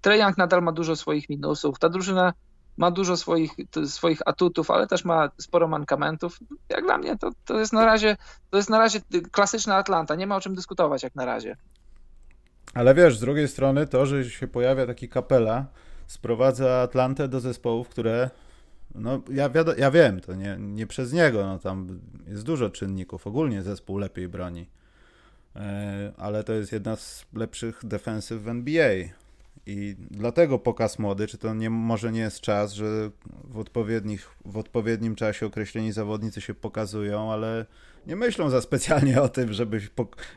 B: Treyang nadal ma dużo swoich minusów. Ta drużyna ma dużo swoich, swoich atutów, ale też ma sporo mankamentów. Jak dla mnie to, to jest na razie to jest na razie klasyczna Atlanta. Nie ma o czym dyskutować jak na razie.
A: Ale wiesz, z drugiej strony to, że się pojawia taki kapela, sprowadza Atlantę do zespołów, które no ja, ja wiem, to nie, nie przez niego, no tam jest dużo czynników, ogólnie zespół lepiej broni. E, ale to jest jedna z lepszych defensyw w NBA. I dlatego pokaz młody, czy to nie, może nie jest czas, że w, odpowiednich, w odpowiednim czasie określeni zawodnicy się pokazują, ale nie myślą za specjalnie o tym, żeby,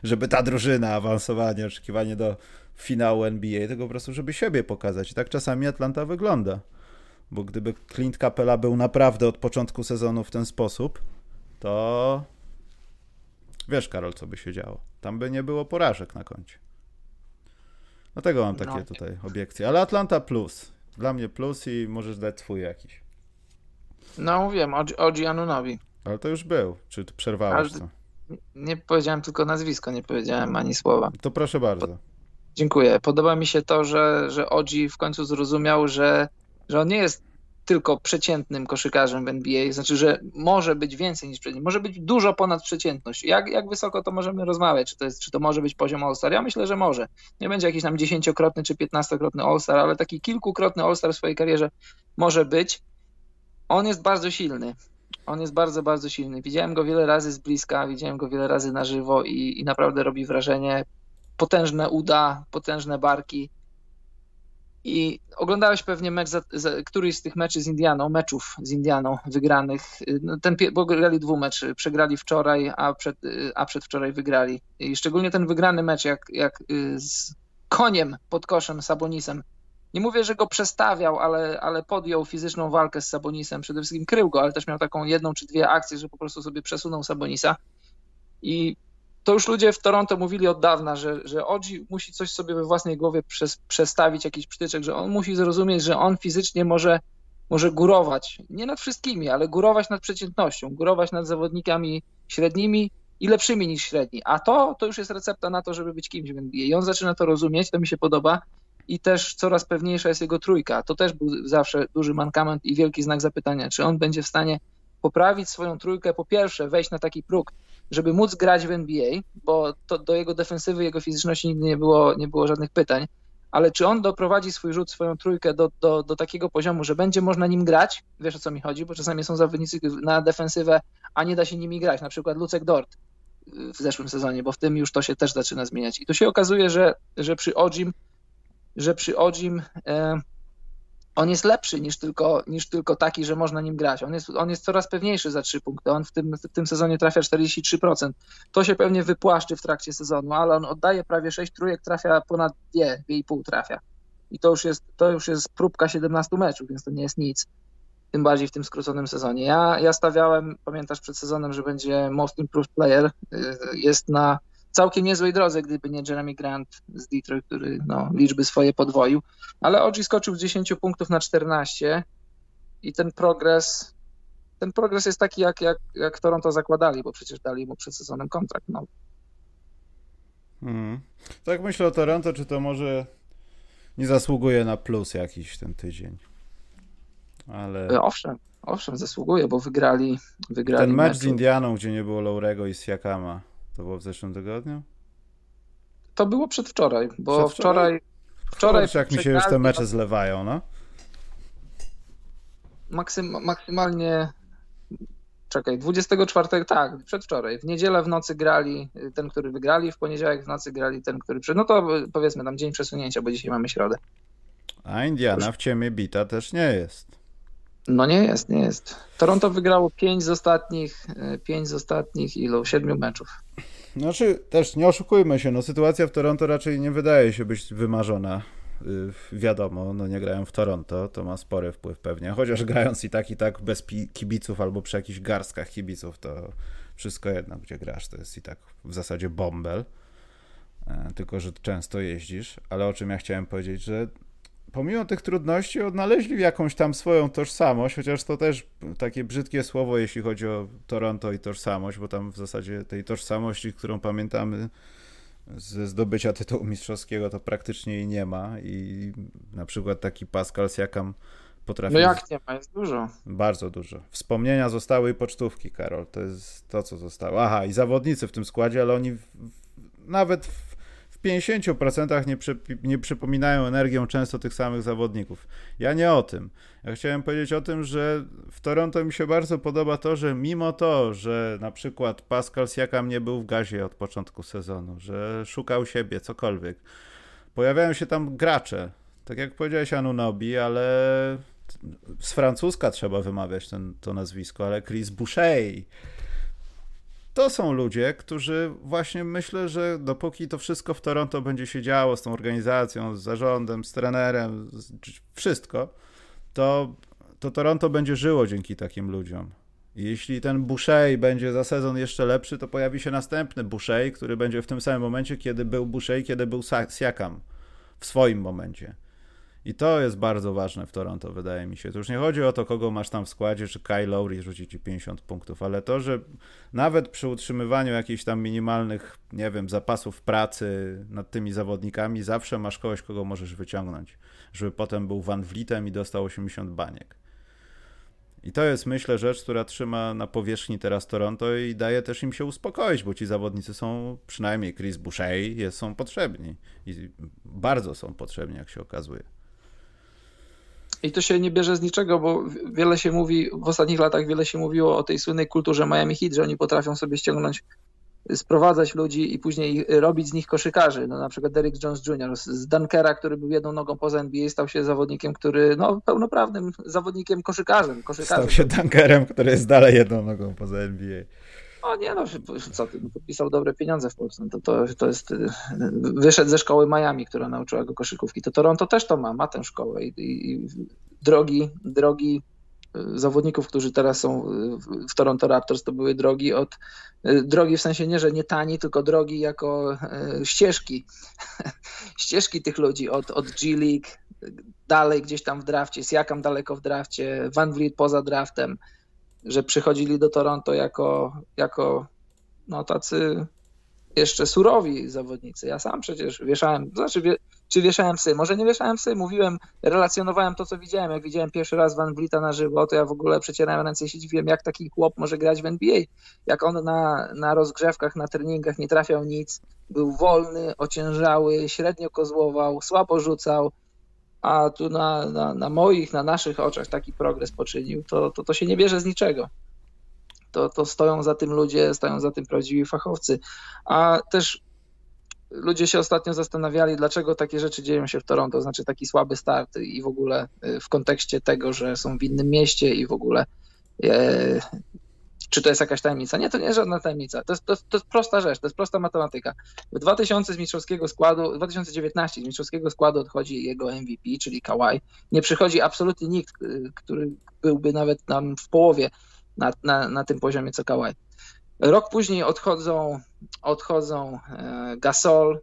A: żeby ta drużyna awansowanie, oczekiwanie do finału NBA, tylko po prostu, żeby siebie pokazać. I tak czasami Atlanta wygląda. Bo gdyby Clint Capella był naprawdę od początku sezonu w ten sposób, to wiesz, Karol, co by się działo. Tam by nie było porażek na koncie. Dlatego mam takie no. tutaj obiekcje. Ale Atlanta plus. Dla mnie plus i możesz dać swój jakiś.
B: No wiem, Oji Anunowi.
A: Ale to już był. Czy przerwałeś to?
B: Nie powiedziałem tylko nazwisko, nie powiedziałem ani słowa.
A: To proszę bardzo. Po...
B: Dziękuję. Podoba mi się to, że, że Oji w końcu zrozumiał, że, że on nie jest tylko przeciętnym koszykarzem w NBA, znaczy, że może być więcej niż przeciętny, może być dużo ponad przeciętność. Jak, jak wysoko to możemy rozmawiać? Czy to, jest, czy to może być poziom All-Star? Ja myślę, że może. Nie będzie jakiś tam dziesięciokrotny czy piętnastokrotny All-Star, ale taki kilkukrotny All-Star w swojej karierze może być. On jest bardzo silny. On jest bardzo, bardzo silny. Widziałem go wiele razy z bliska, widziałem go wiele razy na żywo i, i naprawdę robi wrażenie. Potężne uda, potężne barki i oglądałeś pewnie mecz, za, za, któryś z tych meczy z Indianą, meczów z Indianą wygranych. No, ten, bo grali dwu meczy, przegrali wczoraj, a, przed, a przedwczoraj wygrali. I szczególnie ten wygrany mecz, jak, jak y, z koniem pod koszem Sabonisem. Nie mówię, że go przestawiał, ale, ale podjął fizyczną walkę z Sabonisem. Przede wszystkim krył go, ale też miał taką jedną czy dwie akcje, że po prostu sobie przesunął Sabonisa. I to już ludzie w Toronto mówili od dawna, że, że Odzi musi coś sobie we własnej głowie przez, przestawić, jakiś przytyczek, że on musi zrozumieć, że on fizycznie może, może górować, nie nad wszystkimi, ale górować nad przeciętnością, górować nad zawodnikami średnimi i lepszymi niż średni. A to, to już jest recepta na to, żeby być kimś w NBA. I on zaczyna to rozumieć, to mi się podoba i też coraz pewniejsza jest jego trójka. To też był zawsze duży mankament i wielki znak zapytania, czy on będzie w stanie poprawić swoją trójkę, po pierwsze wejść na taki próg, żeby móc grać w NBA, bo to do jego defensywy, jego fizyczności nigdy nie było, nie było żadnych pytań, ale czy on doprowadzi swój rzut, swoją trójkę do, do, do takiego poziomu, że będzie można nim grać, wiesz o co mi chodzi, bo czasami są zawodnicy na defensywę, a nie da się nimi grać, na przykład Lucek Dort w zeszłym sezonie, bo w tym już to się też zaczyna zmieniać. I tu się okazuje, że, że przy Ojim, że przy e, on jest lepszy niż tylko, niż tylko taki, że można nim grać. On jest, on jest coraz pewniejszy za trzy punkty. On w tym, w tym sezonie trafia 43%. To się pewnie wypłaszczy w trakcie sezonu, ale on oddaje prawie 6 trójek, trafia ponad 2, 2,5 trafia. I to już, jest, to już jest próbka 17 meczów, więc to nie jest nic. Tym bardziej w tym skróconym sezonie. Ja, ja stawiałem, pamiętasz przed sezonem, że będzie Most Improved Player. Y, jest na całkiem niezłej drodze, gdyby nie Jeremy Grant z Detroit, który no, liczby swoje podwoił. Ale OG skoczył z 10 punktów na 14 i ten progres ten progres jest taki, jak, jak, jak Toronto zakładali, bo przecież dali mu przed sezonem kontrakt nowy.
A: Hmm. Tak myślę o Toronto, czy to może nie zasługuje na plus jakiś ten tydzień. Ale...
B: E, owszem, owszem, zasługuje, bo wygrali, wygrali
A: Ten mecz z Indianą, gdzie nie było Laurego i Siakama, to było w zeszłym tygodniu?
B: To było przedwczoraj, bo wczoraj. Wczoraj,
A: jak mi się już te mecze zlewają, no?
B: Maksym, maksymalnie. Czekaj, 24, tak, przedwczoraj. W niedzielę w nocy grali ten, który wygrali, w poniedziałek w nocy grali ten, który przed. No to powiedzmy tam dzień przesunięcia, bo dzisiaj mamy środę.
A: A Indiana w ciemie bita też nie jest.
B: No nie jest, nie jest. Toronto wygrało 5 z ostatnich, 5 z ostatnich ilu? 7 meczów.
A: Znaczy, też nie oszukujmy się, no sytuacja w Toronto raczej nie wydaje się być wymarzona. Yy, wiadomo, no nie grają w Toronto, to ma spory wpływ pewnie, chociaż grając i tak i tak bez kibiców albo przy jakichś garstkach kibiców, to wszystko jedno, gdzie grasz, to jest i tak w zasadzie bąbel, yy, tylko że często jeździsz, ale o czym ja chciałem powiedzieć, że pomimo tych trudności odnaleźli jakąś tam swoją tożsamość, chociaż to też takie brzydkie słowo, jeśli chodzi o Toronto i tożsamość, bo tam w zasadzie tej tożsamości, którą pamiętamy ze zdobycia tytułu mistrzowskiego, to praktycznie jej nie ma i na przykład taki Pascal Siakam potrafi...
B: No jak nie ma, jest dużo.
A: Bardzo dużo. Wspomnienia zostały i pocztówki, Karol, to jest to, co zostało. Aha, i zawodnicy w tym składzie, ale oni w, nawet w 50% nie, przy, nie przypominają energią często tych samych zawodników. Ja nie o tym. Ja chciałem powiedzieć o tym, że w Toronto mi się bardzo podoba to, że mimo to, że na przykład Pascal Siakam nie był w gazie od początku sezonu, że szukał siebie, cokolwiek, pojawiają się tam gracze. Tak jak powiedziałeś Anunobi, ale z francuska trzeba wymawiać ten, to nazwisko, ale Chris Boucher, to są ludzie, którzy właśnie myślę, że dopóki to wszystko w Toronto będzie się działo z tą organizacją, z zarządem, z trenerem, z wszystko, to, to Toronto będzie żyło dzięki takim ludziom. Jeśli ten Boucher będzie za sezon jeszcze lepszy, to pojawi się następny Boucher, który będzie w tym samym momencie, kiedy był Boucher, kiedy był Siakam w swoim momencie. I to jest bardzo ważne w Toronto, wydaje mi się. To już nie chodzi o to, kogo masz tam w składzie, czy Kyle Lowry rzuci ci 50 punktów, ale to, że nawet przy utrzymywaniu jakichś tam minimalnych, nie wiem, zapasów pracy nad tymi zawodnikami, zawsze masz kogoś, kogo możesz wyciągnąć, żeby potem był Van Vlietem i dostał 80 baniek. I to jest, myślę, rzecz, która trzyma na powierzchni teraz Toronto i daje też im się uspokoić, bo ci zawodnicy są, przynajmniej Chris Boucher, są potrzebni. I bardzo są potrzebni, jak się okazuje.
B: I to się nie bierze z niczego, bo wiele się mówi, w ostatnich latach wiele się mówiło o tej słynnej kulturze Miami Heat, że oni potrafią sobie ściągnąć, sprowadzać ludzi i później robić z nich koszykarzy. No, na przykład Derrick Jones Jr. z Dunkera, który był jedną nogą poza NBA, stał się zawodnikiem, który, no, pełnoprawnym zawodnikiem koszykarzem. koszykarzem.
A: Stał się Dunkerem, który jest dalej jedną nogą poza NBA.
B: O nie, no co ty, no, podpisał dobre pieniądze w Polsce. To, to, to jest, y, wyszedł ze szkoły Miami, która nauczyła go koszykówki. To Toronto też to ma, ma tę szkołę i, i drogi, drogi y, zawodników, którzy teraz są w Toronto Raptors, to były drogi od, y, drogi w sensie nie, że nie tani, tylko drogi jako ścieżki, ścieżki tych ludzi od, od G League, dalej gdzieś tam w drafcie, Siakam daleko w drafcie, Van Vliet poza draftem, że przychodzili do Toronto jako, jako no, tacy jeszcze surowi zawodnicy. Ja sam przecież wieszałem, znaczy wie, czy wieszałem psy, może nie wieszałem psy, mówiłem, relacjonowałem to, co widziałem. Jak widziałem pierwszy raz Van Vlieta na żywo, to ja w ogóle przecierałem ręce i się dziwiłem, jak taki chłop może grać w NBA. Jak on na, na rozgrzewkach, na treningach nie trafiał nic, był wolny, ociężały, średnio kozłował, słabo rzucał, a tu na, na, na moich, na naszych oczach taki progres poczynił, to, to, to się nie bierze z niczego. To, to stoją za tym ludzie, stoją za tym prawdziwi fachowcy. A też ludzie się ostatnio zastanawiali, dlaczego takie rzeczy dzieją się w Toronto, znaczy taki słaby start i w ogóle y, w kontekście tego, że są w innym mieście i w ogóle e, czy to jest jakaś tajemnica? Nie, to nie jest żadna tajemnica. To jest, to, to jest prosta rzecz, to jest prosta matematyka. W 2000 z mistrzowskiego składu, 2019 z mistrzowskiego składu odchodzi jego MVP, czyli Kawhi. Nie przychodzi absolutnie nikt, y, który byłby nawet nam w połowie na, na, na tym poziomie co Kawhi. Rok później odchodzą, odchodzą e, Gasol,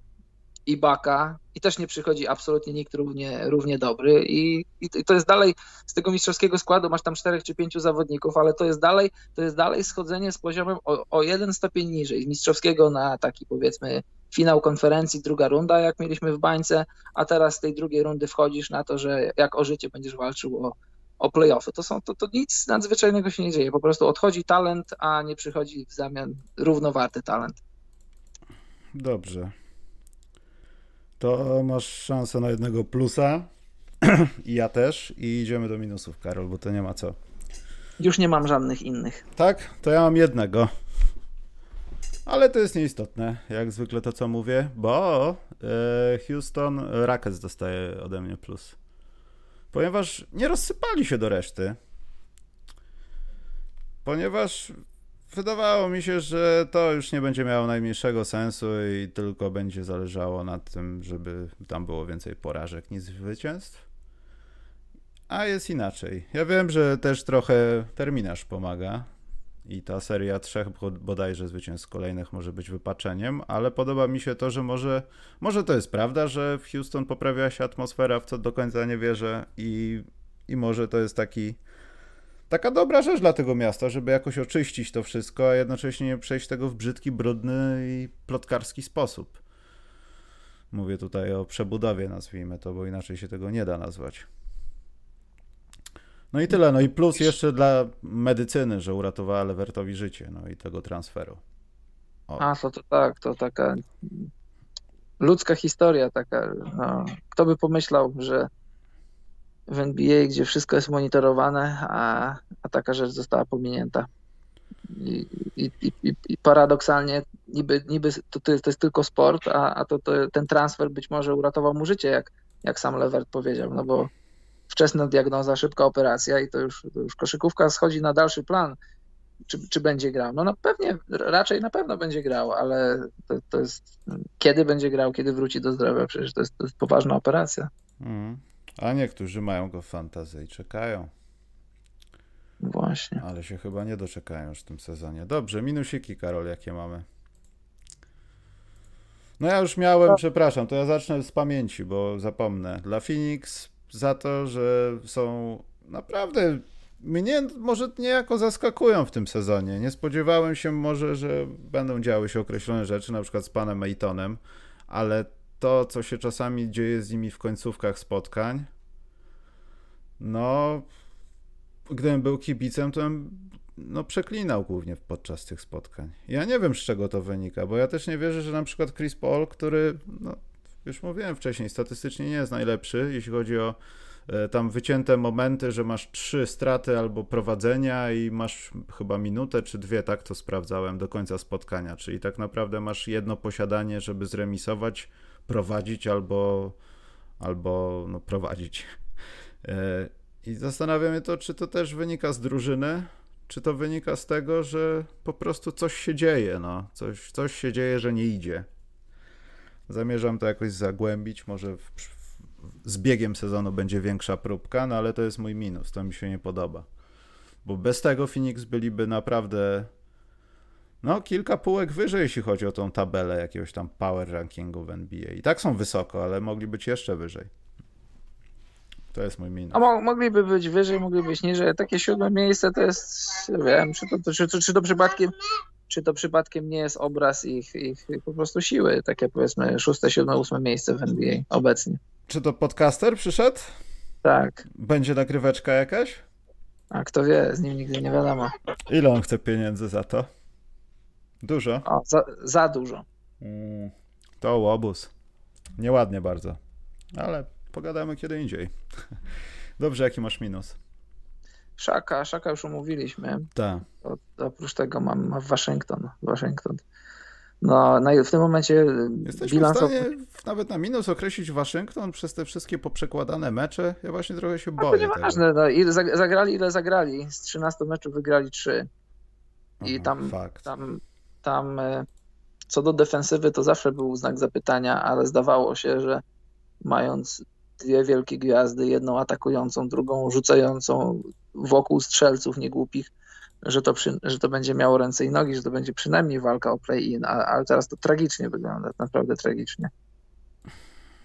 B: Ibaka i też nie przychodzi absolutnie nikt równie, równie dobry I, i to jest dalej z tego mistrzowskiego składu masz tam czterech czy pięciu zawodników, ale to jest dalej, to jest dalej schodzenie z poziomem o, o jeden stopień niżej, z mistrzowskiego na taki powiedzmy finał konferencji, druga runda, jak mieliśmy w bańce, a teraz z tej drugiej rundy wchodzisz na to, że jak o życie będziesz walczył o, o playoffy. To, są, to, to nic nadzwyczajnego się nie dzieje. Po prostu odchodzi talent, a nie przychodzi w zamian równowarty talent.
A: Dobrze to masz szansę na jednego plusa i ja też i idziemy do minusów, Karol, bo to nie ma co.
B: Już nie mam żadnych innych.
A: Tak? To ja mam jednego. Ale to jest nieistotne, jak zwykle to, co mówię, bo e, Houston Rockets dostaje ode mnie plus. Ponieważ nie rozsypali się do reszty. Ponieważ wydawało mi się, że to już nie będzie miało najmniejszego sensu i tylko będzie zależało na tym, żeby tam było więcej porażek niż zwycięstw. A jest inaczej. Ja wiem, że też trochę terminarz pomaga, i ta seria trzech bodajże zwycięstw kolejnych może być wypaczeniem, ale podoba mi się to, że może, może to jest prawda, że w Houston poprawiła się atmosfera, w co do końca nie wierzę i, i może to jest taki taka dobra rzecz dla tego miasta, żeby jakoś oczyścić to wszystko, a jednocześnie nie przejść tego w brzydki, brudny i plotkarski sposób. Mówię tutaj o przebudowie, nazwijmy to, bo inaczej się tego nie da nazwać. No i tyle. No i plus jeszcze dla medycyny, że uratowała Levertowi życie, no i tego transferu.
B: O. A, to, to tak, to taka ludzka historia taka. No. Kto by pomyślał, że w NBA, gdzie wszystko jest monitorowane, a, a taka rzecz została pominięta. I, i, i, i paradoksalnie niby, niby to, to, jest, tylko sport, a, a to, to, ten transfer być może uratował mu życie, jak, jak sam Levert powiedział, no bo wczesna diagnoza, szybka operacja i to już, to już koszykówka schodzi na dalszy plan. Czy, czy będzie grał? No, no pewnie, raczej na pewno będzie grał, ale to, to jest kiedy będzie grał, kiedy wróci do zdrowia, przecież to jest, to jest poważna operacja.
A: Mm. A niektórzy mają go w fantazji i czekają.
B: Właśnie.
A: Ale się chyba nie doczekają już w tym sezonie. Dobrze, minusiki, Karol, jakie mamy? No ja już miałem, no. przepraszam, to ja zacznę z pamięci, bo zapomnę. Dla Phoenix za to, że są naprawdę mnie może niejako zaskakują w tym sezonie. Nie spodziewałem się może, że będą działy się określone rzeczy, na przykład z panem Maytonem, ale to, co się czasami dzieje z nimi w końcówkach spotkań, no, gdybym był kibicem, to bym no, przeklinał głównie podczas tych spotkań. Ja nie wiem, z czego to wynika, bo ja też nie wierzę, że na przykład Chris Paul, który, no, już mówiłem wcześniej, statystycznie nie jest najlepszy, jeśli chodzi o e, tam wycięte momenty, że masz trzy straty albo prowadzenia i masz chyba minutę czy dwie, tak to sprawdzałem, do końca spotkania, czyli tak naprawdę masz jedno posiadanie, żeby zremisować, prowadzić albo, albo no, prowadzić. E, I zastanawiam się to, czy to też wynika z drużyny, czy to wynika z tego, że po prostu coś się dzieje, no. Coś, coś się dzieje, że nie idzie. Zamierzam to jakoś zagłębić, może w, w, z biegiem sezonu będzie większa próbka, no ale to jest mój minus, to mi się nie podoba. Bo bez tego Phoenix byliby naprawdę no, kilka półek wyżej, jeśli chodzi o tą tabelę jakiegoś tam power rankingu w NBA. I tak są wysoko, ale mogli być jeszcze wyżej. To jest mój minus.
B: A mo mogliby być wyżej, mogliby być niżej. Takie siódme miejsce to jest, wiem, czy to, czy, czy to przypadkiem czy to przypadkiem nie jest obraz ich, ich po prostu siły, takie powiedzmy szóste, siódme, ósme miejsce w NBA obecnie.
A: Czy to podcaster przyszedł?
B: Tak.
A: Będzie nagryweczka jakaś?
B: A kto wie, z nim nigdy nie wiadomo.
A: Ile on chce pieniędzy za to? Dużo?
B: O, za, za dużo.
A: Mm, to łobuz. Nieładnie bardzo. Ale pogadamy kiedy indziej. Dobrze, jaki masz minus?
B: Szaka, Szaka już omówiliśmy.
A: Tak.
B: Oprócz tego mam, mam Waszyngton. Waszyngton. No, w tym momencie
A: Jesteśmy bilans... w stanie nawet na minus określić Waszyngton przez te wszystkie poprzekładane mecze? Ja właśnie trochę się boję.
B: To nieważne, no, ile zagrali, ile zagrali. Z 13 meczów wygrali 3. I Aha, tam, fakt. tam, tam e, co do defensywy to zawsze był znak zapytania, ale zdawało się, że mając dwie wielkie gwiazdy, jedną atakującą, drugą rzucającą wokół strzelców niegłupich, że to, przy, że to będzie miało ręce i nogi, że to będzie przynajmniej walka o play-in, ale teraz to tragicznie wygląda, naprawdę tragicznie.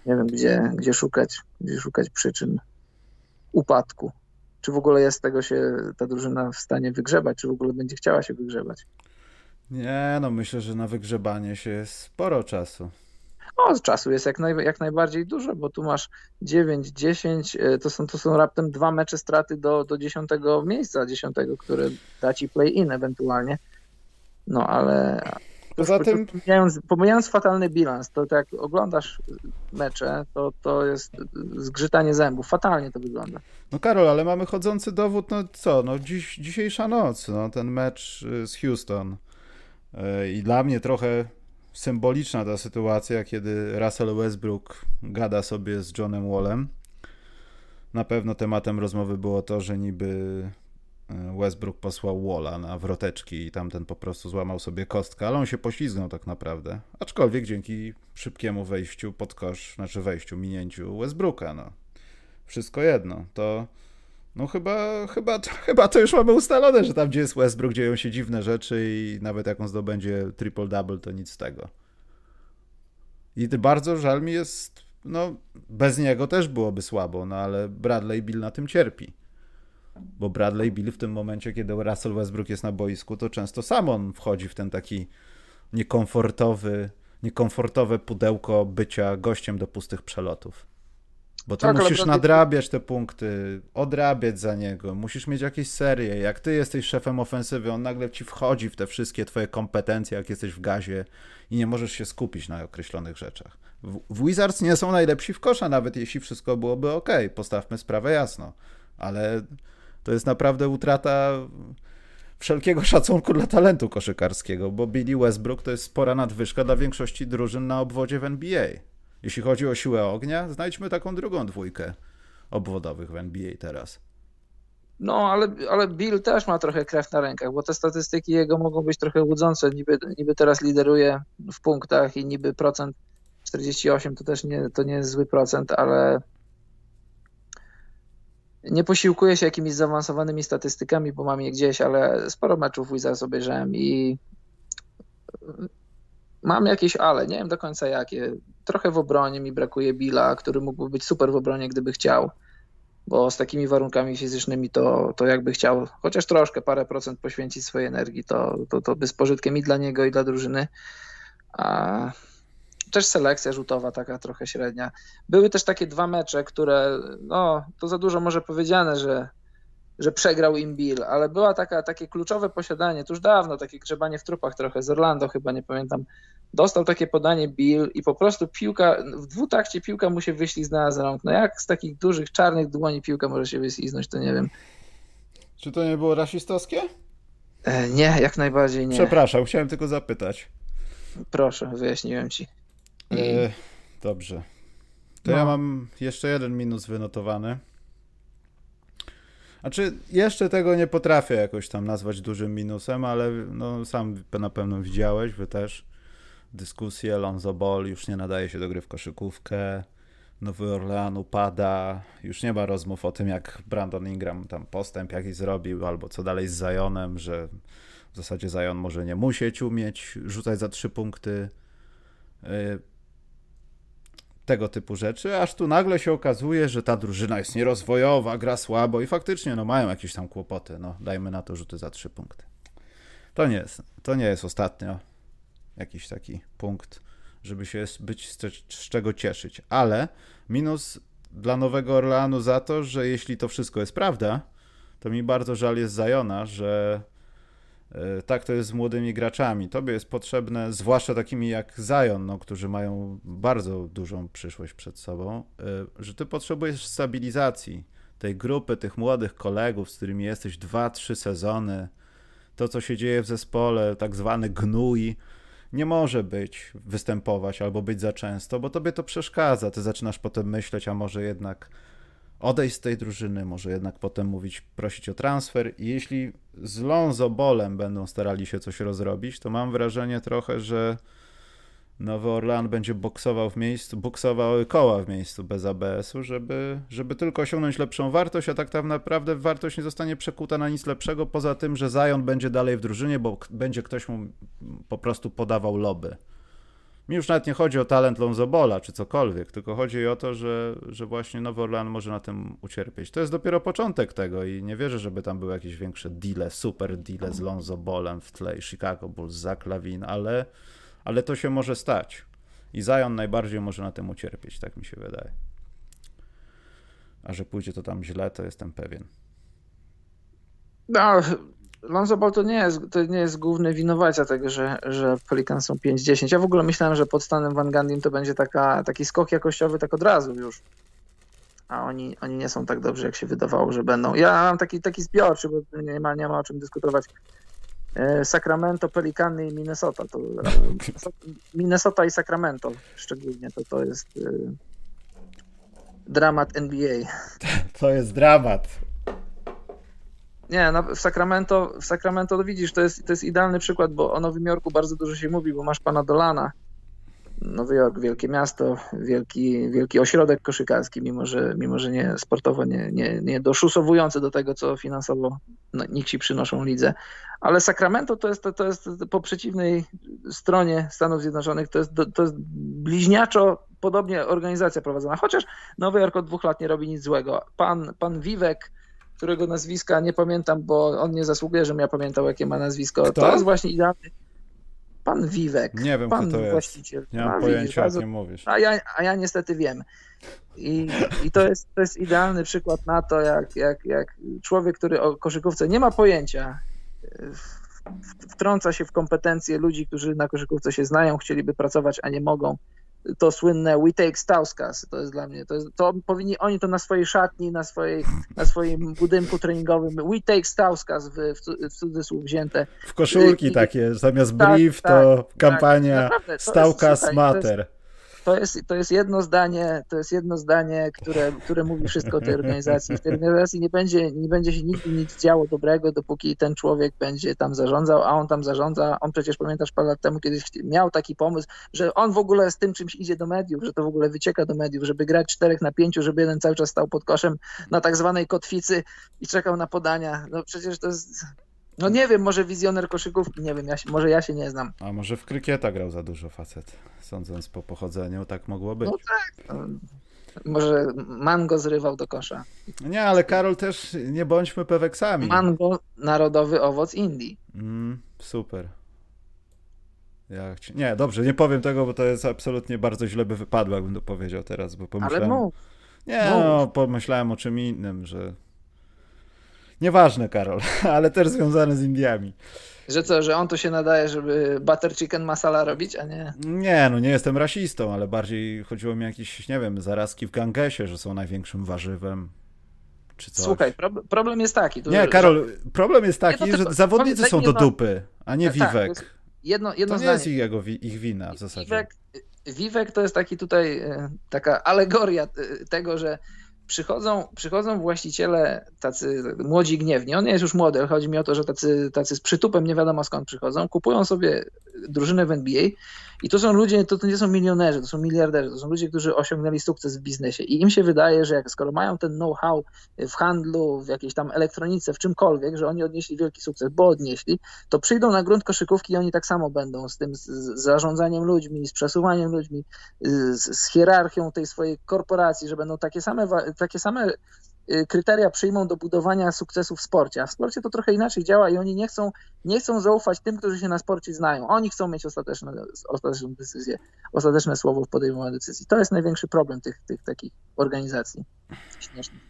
B: Nie wiem, gdzie, gdzie, szukać, gdzie szukać przyczyn upadku. Czy w ogóle jest tego się ta drużyna w stanie wygrzebać, czy w ogóle będzie chciała się wygrzebać?
A: Nie, no myślę, że na wygrzebanie się jest sporo czasu.
B: No, czasu jest jak, naj, jak najbardziej dużo, bo tu masz 9, 10, e, to są, to są raptem dwa mecze straty do, do 10 miejsca, 10, które da ci play-in ewentualnie. No ale Poza tym... pomijając, pomijając fatalny bilans, to jak oglądasz mecze, to, to jest zgrzytanie zębów. Fatalnie to wygląda.
A: No Karol, ale mamy chodzący dowód, no co, no dziś, dzisiejsza noc, no ten mecz y, z Houston. Y, I dla mnie trochę symboliczna ta sytuacja, kiedy Russell Westbrook gada sobie z Johnem Wallem. Na pewno tematem rozmowy było to, że niby e, Westbrook posłał Walla na wroteczki i tamten po prostu złamał sobie kostkę, ale on się poślizgnął tak naprawdę. Aczkolwiek dzięki szybkiemu wejściu pod kosz, znaczy wejściu, minięciu Westbrooka, no. Wszystko jedno. To No chyba, chyba, chyba to już mamy ustalone, że tam gdzie jest Westbrook dzieją się dziwne rzeczy i nawet jak on zdobędzie triple-double, to nic z tego. I bardzo żal mi jest, no bez niego też byłoby słabo, no ale Bradley Bill na tym cierpi. Bo Bradley Bill w tym momencie, kiedy Russell Westbrook jest na boisku, to często sam on wchodzi w ten taki niekomfortowy, niekomfortowe pudełko bycia gościem do pustych przelotów. Bo to tak, musisz nadrabiać te punkty, odrabiać za niego, musisz mieć jakieś serie. Jak ty jesteś szefem ofensywy, on nagle ci wchodzi w te wszystkie twoje kompetencje, jak jesteś w gazie i nie możesz się skupić na określonych rzeczach. W, w Wizards nie są najlepsi w kosza, nawet jeśli wszystko byłoby ok. Postawmy sprawę jasno. Ale to jest naprawdę utrata wszelkiego szacunku dla talentu koszykarskiego, bo Billy Westbrook to jest spora nadwyżka dla większości drużyn na obwodzie w NBA. Jeśli chodzi o siłę ognia, znajdźmy taką drugą dwójkę obwodowych w NBA teraz.
B: No, ale, ale Bill też ma trochę krew na rękach, bo te statystyki jego mogą być trochę łudzące. Niby, niby teraz lideruje w punktach i niby procent 48 to też nie, to nie jest zły procent, ale nie posiłkuję się jakimiś zaawansowanymi statystykami, bo mam je gdzieś, ale sporo meczów Wizards obejrzałem i mam jakieś ale, nie wiem do końca jakie. Trochę w obronie mi brakuje Billa, który mógłby być super w obronie, gdyby chciał, bo z takimi warunkami fizycznymi to, to jakby chciał chociaż troszkę, parę procent poświęcić swojej energii, to, to, to by z pożytkiem i dla niego, i dla drużyny. A też selekcja rzutowa taka trochę średnia. Były też takie dwa mecze, które, no to za dużo może powiedziane, że, że przegrał im Bill, ale była taka, takie kluczowe posiadanie, tuż dawno, takie grzebanie w trupach trochę, z Orlando chyba, nie pamiętam, dostał takie podanie Bill i po prostu piłka, w dwutakcie piłka mu się wyśliznęła z rąk. No jak z takich dużych, czarnych dłoni piłka może się wyśliznąć, to nie wiem.
A: Czy to nie było rasistowskie?
B: E, nie, jak najbardziej nie.
A: Przepraszam, chciałem tylko zapytać.
B: Proszę, wyjaśniłem ci.
A: E, dobrze. To no. ja mam jeszcze jeden minus wynotowany. Znaczy, jeszcze tego nie potrafię jakoś tam nazwać dużym minusem, ale no, sam na pewno widziałeś, wy też. Dyskusję, Lonzo Ball już nie nadaje się do gry w koszykówkę. Nowy Orlean upada. Już nie ma rozmów o tym, jak Brandon Ingram tam postęp jakiś zrobił, albo co dalej z Zionem, że w zasadzie Zion może nie musieć umieć rzucać za trzy punkty. E, tego typu rzeczy, aż tu nagle się okazuje, że ta drużyna jest nierozwojowa, gra słabo i faktycznie no, mają jakieś tam kłopoty. No, dajmy na to rzuty za trzy punkty. To nie jest, to nie jest ostatnio jakiś taki punkt, żeby się być z, z czego cieszyć. Ale minus dla Nowego Orleanu za to, że jeśli to wszystko jest prawda, to mi bardzo żal jest Zajona, że E, tak to jest z młodymi graczami. Tobie jest potrzebne, zwłaszcza takimi jak Zion, no, którzy mają bardzo dużą przyszłość przed sobą, e, że ty potrzebujesz stabilizacji tej grupy, tych młodych kolegów, z którymi jesteś dwa, trzy sezony. To, co się dzieje w zespole, tak zwany gnój, nie może być, występować albo być za często, bo tobie to przeszkadza. Ty zaczynasz potem myśleć, a może jednak odejść z tej drużyny, może jednak potem mówić, prosić o transfer. I jeśli z Lonzo Bolem będą starali się coś rozrobić, to mam wrażenie trochę, że Nowy Orlean będzie boksował w miejscu, boksował koła w miejscu bez ABS-u, żeby, żeby tylko osiągnąć lepszą wartość, a tak naprawdę wartość nie zostanie przekuta na nic lepszego, poza tym, że Zion będzie dalej w drużynie, bo będzie ktoś mu po prostu podawał loby. Mi już nawet nie chodzi o talent Lonzobola czy cokolwiek, tylko chodzi o to, że, że właśnie Nowy Orlean może na tym ucierpieć. To jest dopiero początek tego i nie wierzę, żeby tam były jakieś większe deale, super deale z Lonzobolem w tle Chicago Bulls, Zach Lavin, ale, ale to się może stać. I Zion najbardziej może na tym ucierpieć, tak mi się wydaje. A że pójdzie to tam źle, to jestem pewien.
B: No, Lonzo Ball to nie jest, to nie jest główny winowajca tego, że, że Pelicans są 5-10. Ja w ogóle myślałem, że pod stanem Van to będzie taka, taki skok jakościowy tak od razu już. A oni, oni nie są tak dobrzy, jak się wydawało, że będą. Ja mam taki, taki zbiorczy, bo nie ma, nie ma o czym dyskutować. E, Sacramento, Pelicany i Minnesota. To, Minnesota i Sacramento szczególnie to, to jest e, dramat NBA.
A: To jest dramat.
B: Nie, no w Sacramento, w Sacramento to widzisz, to jest, to jest idealny przykład, bo o Nowym Jorku bardzo dużo się mówi, bo masz pana Dolana Nowy Jork, wielkie miasto, wielki, wielki ośrodek koszykarski, mimo że, mimo że nie sportowo, nie, nie, nie doszusowujący do tego, co finansowo no, nikt ci przynoszą lidze. Ale Sacramento to jest, to jest po przeciwnej stronie Stanów Zjednoczonych, to jest, to jest bliźniaczo podobnie organizacja prowadzona, chociaż Nowy Jork od dwóch lat nie robi nic złego. Pan, pan Vivek, którego nazwiska nie pamiętam, bo on nie zasługuje, żebym ja pamiętał, jakie ma nazwisko. Kto? To jest właśnie idealny Pan Wiwek.
A: Nie wiem,
B: pan
A: kto to jest.
B: właściciel.
A: Nie mam pojęcia, widzisz, bardzo... nie mówisz.
B: A ja, a ja niestety wiem. I, i to, jest, to jest idealny przykład na to, jak, jak, jak człowiek, który o koszykówce nie ma pojęcia, wtrąca się w kompetencje ludzi, którzy na koszykówce się znają, chcieliby pracować, a nie mogą to słynne We Take Stauskas, to jest dla mnie, to, jest, to powinni oni to na swojej szatni, na, swojej, na swoim budynku treningowym, We Take Stauskas w, w, w cudzysłów wzięte.
A: W koszulki I, takie, zamiast tak, brief tak, to tak, kampania tak, Staukas Mater
B: to jest, to jest jedno zdanie, to jest jedno zdanie, które, które mówi wszystko o tej organizacji. W tej organizacji nie będzie, nie będzie się nigdy nic działo dobrego, dopóki ten człowiek będzie tam zarządzał, a on tam zarządza. On przecież pamiętasz parę lat temu kiedyś miał taki pomysł, że on w ogóle z tym czymś idzie do mediów, że to w ogóle wycieka do mediów, żeby grać czterech na pięciu, żeby jeden cały czas stał pod koszem na tak zwanej kotwicy i czekał na podania. No przecież to jest no nie wiem, może wizjoner koszykówki, nie wiem, ja się, może ja się nie znam.
A: A może w krykieta grał za dużo facet, sądząc po pochodzeniu, tak mogło być.
B: No tak. No, może mango zrywał do kosza.
A: Nie, ale Karol też, nie bądźmy peweksami.
B: Mango, narodowy owoc Indii.
A: Mm, super. Nie, dobrze, nie powiem tego, bo to jest absolutnie bardzo źle by wypadło, jakbym to powiedział teraz, bo pomyślałem...
B: Ale mów.
A: Nie, mów. no, pomyślałem o czym innym, że Nieważne, Karol, ale też związane z Indiami.
B: Że co, że on tu się nadaje, żeby butter chicken masala robić, a nie?
A: Nie, no nie jestem rasistą, ale bardziej chodziło mi o jakieś, nie wiem, zarazki w gangesie, że są największym warzywem. Czy coś.
B: Słuchaj, pro problem jest taki.
A: nie, że, Karol, problem jest taki, że zawodnicy są do dupy, a nie tak, Vivek. Tak,
B: jedno, jedno
A: to nie
B: zdanie.
A: jest ich, jego, ich wina w zasadzie.
B: Vivek, Vivek to jest taki tutaj, e, taka alegoria e, tego, że przychodzą, przychodzą właściciele tacy młodzi gniewni, on nie jest już młody, ale chodzi mi o to, że tacy, tacy z przytupem nie wiadomo skąd przychodzą, kupują sobie drużynę w NBA i to są ludzie, to, to nie są milionerzy, to są miliarderzy, to są ludzie, którzy osiągnęli sukces w biznesie. I im się wydaje, że jak skoro mają ten know-how w handlu, w jakiejś tam elektronice, w czymkolwiek, że oni odnieśli wielki sukces, bo odnieśli, to przyjdą na grunt koszykówki i oni tak samo będą z tym z zarządzaniem ludźmi, z przesuwaniem ludźmi, z, z hierarchią tej swojej korporacji, że będą takie same, takie same kryteria przyjmą do budowania sukcesu w sporcie. A w sporcie to trochę inaczej działa i oni nie chcą, nie chcą zaufać tym, którzy się na sporcie znają. Oni chcą mieć ostateczne, ostateczną decyzję, ostateczne słowo w podejmowaniu decyzji. To jest największy problem tych, tych takich organizacji śmiesznych.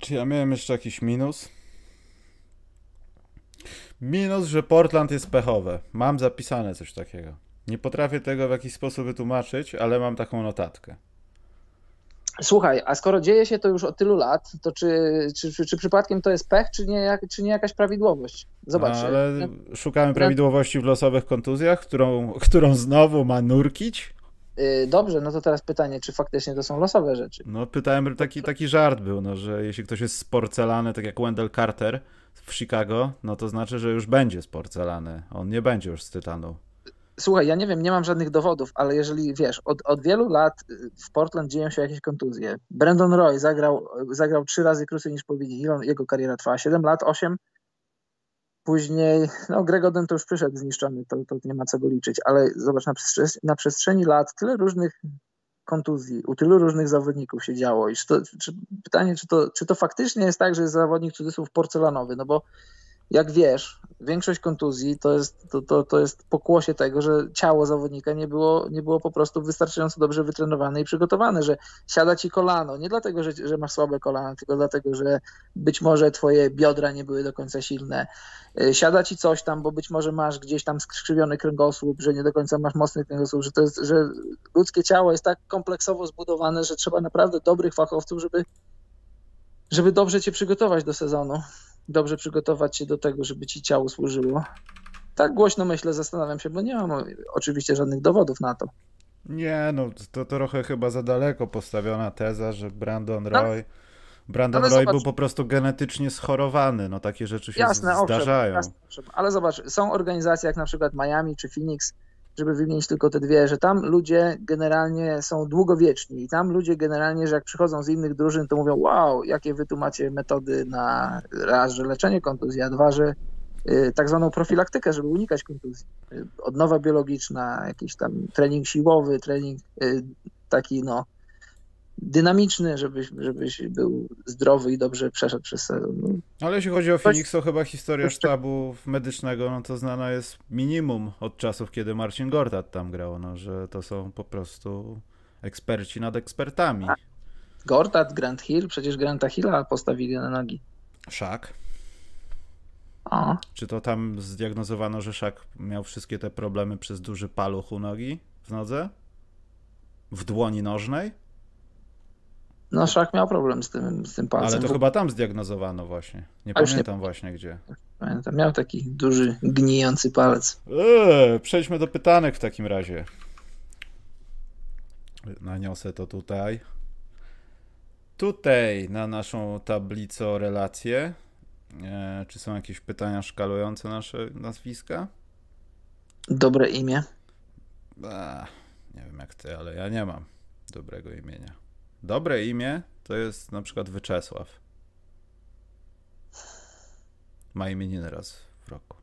A: Czy ja miałem jeszcze jakiś minus? Minus, że Portland jest pechowe. Mam zapisane coś takiego. Nie potrafię tego w jakiś sposób wytłumaczyć, ale mam taką notatkę.
B: Słuchaj, a skoro dzieje się to już od tylu lat, to czy, czy, czy, czy przypadkiem to jest pech, czy nie, czy nie jakaś prawidłowość? Zobacz. No,
A: ale szukamy prawidłowości w losowych kontuzjach, którą, którą znowu ma nurkić?
B: Dobrze, no to teraz pytanie, czy faktycznie to są losowe rzeczy?
A: No pytałem, taki, taki żart był, no, że jeśli ktoś jest sporcelany, tak jak Wendell Carter w Chicago, no to znaczy, że już będzie sporcelany. On nie będzie już z tytanu.
B: Słuchaj, ja nie wiem, nie mam żadnych dowodów, ale jeżeli wiesz, od, od wielu lat w Portland dzieją się jakieś kontuzje. Brandon Roy zagrał, zagrał trzy razy krócej niż powinien. Ile jego kariera trwała? 7 lat, 8? Później, no Greg Oden to już przyszedł zniszczony, to, to nie ma co go liczyć, ale zobacz, na przestrzeni, na przestrzeni lat tyle różnych kontuzji, u tylu różnych zawodników się działo. I czy to, czy, pytanie, czy to, czy to faktycznie jest tak, że jest zawodnik cudzysłów porcelanowy, no bo jak wiesz, większość kontuzji to jest, to, to, to jest pokłosie tego, że ciało zawodnika nie było, nie było po prostu wystarczająco dobrze wytrenowane i przygotowane, że siada ci kolano, nie dlatego, że, że masz słabe kolano, tylko dlatego, że być może twoje biodra nie były do końca silne. Y, siada ci coś tam, bo być może masz gdzieś tam skrzywiony kręgosłup, że nie do końca masz mocny kręgosłup, że, to jest, że ludzkie ciało jest tak kompleksowo zbudowane, że trzeba naprawdę dobrych fachowców, żeby, żeby dobrze cię przygotować do sezonu dobrze przygotować się do tego, żeby ci ciało służyło. Tak głośno myślę, zastanawiam się, bo nie mam oczywiście żadnych dowodów na to.
A: Nie, no to trochę chyba za daleko postawiona teza, że Brandon no, Roy. No, Brandon Roy zobacz, był po prostu genetycznie schorowany. No takie rzeczy się jasne, zdarzają. Owszem, jasne,
B: ale zobacz, są organizacje jak na przykład Miami czy Phoenix, żeby wymienić tylko te dwie, że tam ludzie generalnie są długowieczni i tam ludzie generalnie, że jak przychodzą z innych drużyn, to mówią wow, jakie wy tu macie metody na raz, że leczenie kontuzji, a dwa, że y, tak zwaną profilaktykę, żeby unikać kontuzji. Y, odnowa biologiczna, jakiś tam trening siłowy, trening y, taki no dynamiczny, żebyś, żebyś był zdrowy i dobrze przeszedł przez sezon. No.
A: Ale jeśli chodzi o Phoenix, to chyba historia sztabu medycznego, no to znana jest minimum od czasów, kiedy Marcin Gortat tam grał, no, że to są po prostu eksperci nad ekspertami. A,
B: Gortat, Grant Hill, przecież Granta Hilla postawili na nogi.
A: Szak.
B: O.
A: Czy to tam zdiagnozowano, że Szak miał wszystkie te problemy przez duży paluch u nogi w nodze? W dłoni nożnej?
B: No Szak miał problem z tym, z tym palcem.
A: Ale to chyba tam zdiagnozowano właśnie. Nie A pamiętam nie... właśnie gdzie.
B: Pamiętam, miał taki duży, gnijący palec.
A: Eee, przejdźmy do pytanek w takim razie. Naniosę to tutaj. Tutaj na naszą tablicę o relacje. Eee, czy są jakieś pytania szkalujące nasze nazwiska?
B: Dobre imię.
A: Eee, nie wiem jak ty, ale ja nie mam dobrego imienia. Dobre imię to jest na przykład Wyczesław. Ma imieniny raz w roku.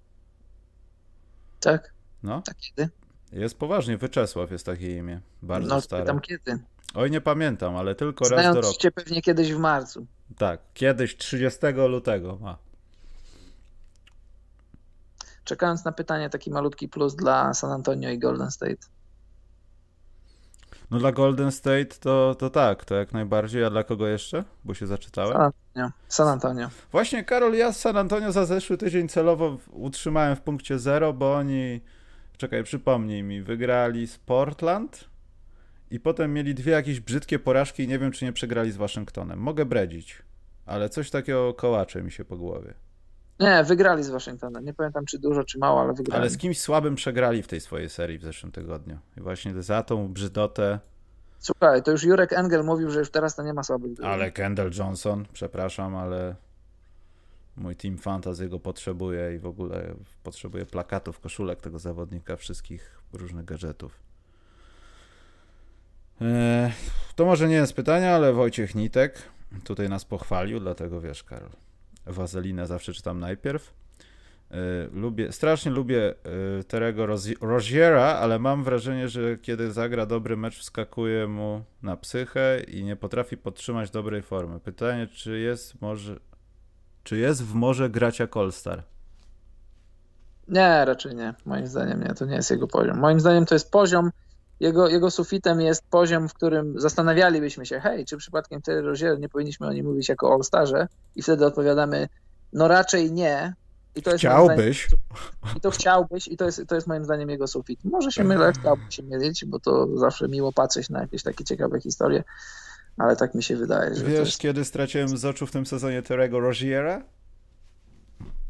B: Tak?
A: No.
B: Tak kiedy?
A: Jest poważnie, Wyczesław jest takie imię. Bardzo no, stare.
B: Tam kiedy?
A: Oj, nie pamiętam, ale tylko
B: Znając
A: raz do roku.
B: cię pewnie kiedyś w marcu.
A: Tak, kiedyś 30 lutego ma.
B: Czekając na pytanie, taki malutki plus dla San Antonio i Golden State.
A: No dla Golden State to, to tak, to jak najbardziej. A dla kogo jeszcze? Bo się zaczytałem.
B: San Antonio. San Antonio.
A: Właśnie, Karol, ja z San Antonio za zeszły tydzień celowo utrzymałem w punkcie zero, bo oni, czekaj, przypomnij mi, wygrali z Portland i potem mieli dwie jakieś brzydkie porażki i nie wiem, czy nie przegrali z Waszyngtonem. Mogę bredzić, ale coś takiego kołacze mi się po głowie.
B: Nie, wygrali z Waszyngtonem. Nie pamiętam, czy dużo, czy mało, ale wygrali.
A: Ale z kimś słabym przegrali w tej swojej serii w zeszłym tygodniu. I właśnie za tą brzydotę.
B: Słuchaj, to już Jurek Engel mówił, że już teraz to nie ma słabych
A: Ale Kendall Johnson, przepraszam, ale mój team fantasy go potrzebuje i w ogóle potrzebuje plakatów, koszulek tego zawodnika, wszystkich różnych gadżetów. Eee, to może nie jest pytanie, ale Wojciech Nitek tutaj nas pochwalił, dlatego wiesz, Karol. Wazelinę zawsze czytam najpierw. E, lubię, strasznie lubię e, Terego Roziera, ale mam wrażenie, że kiedy zagra dobry mecz, wskakuje mu na psychę i nie potrafi podtrzymać dobrej formy. Pytanie, czy jest może, czy jest w morze grać jak All-Star?
B: Nie, raczej nie. Moim zdaniem nie, to nie jest jego poziom. Moim zdaniem to jest poziom, jego, jego sufitem jest poziom, w którym zastanawialibyśmy się, hej, czy przypadkiem Terry Rozier nie powinniśmy o nim mówić jako All-Starze? I wtedy odpowiadamy, no raczej nie. I to jest
A: chciałbyś.
B: Zdaniem, I to chciałbyś, i to jest, to jest moim zdaniem jego sufit. Może się mylę, chciałbym się mylić, bo to zawsze miło patrzeć na jakieś takie ciekawe historie, ale tak mi się wydaje. Że
A: Wiesz,
B: jest...
A: kiedy straciłem z oczu w tym sezonie Terego Roziera?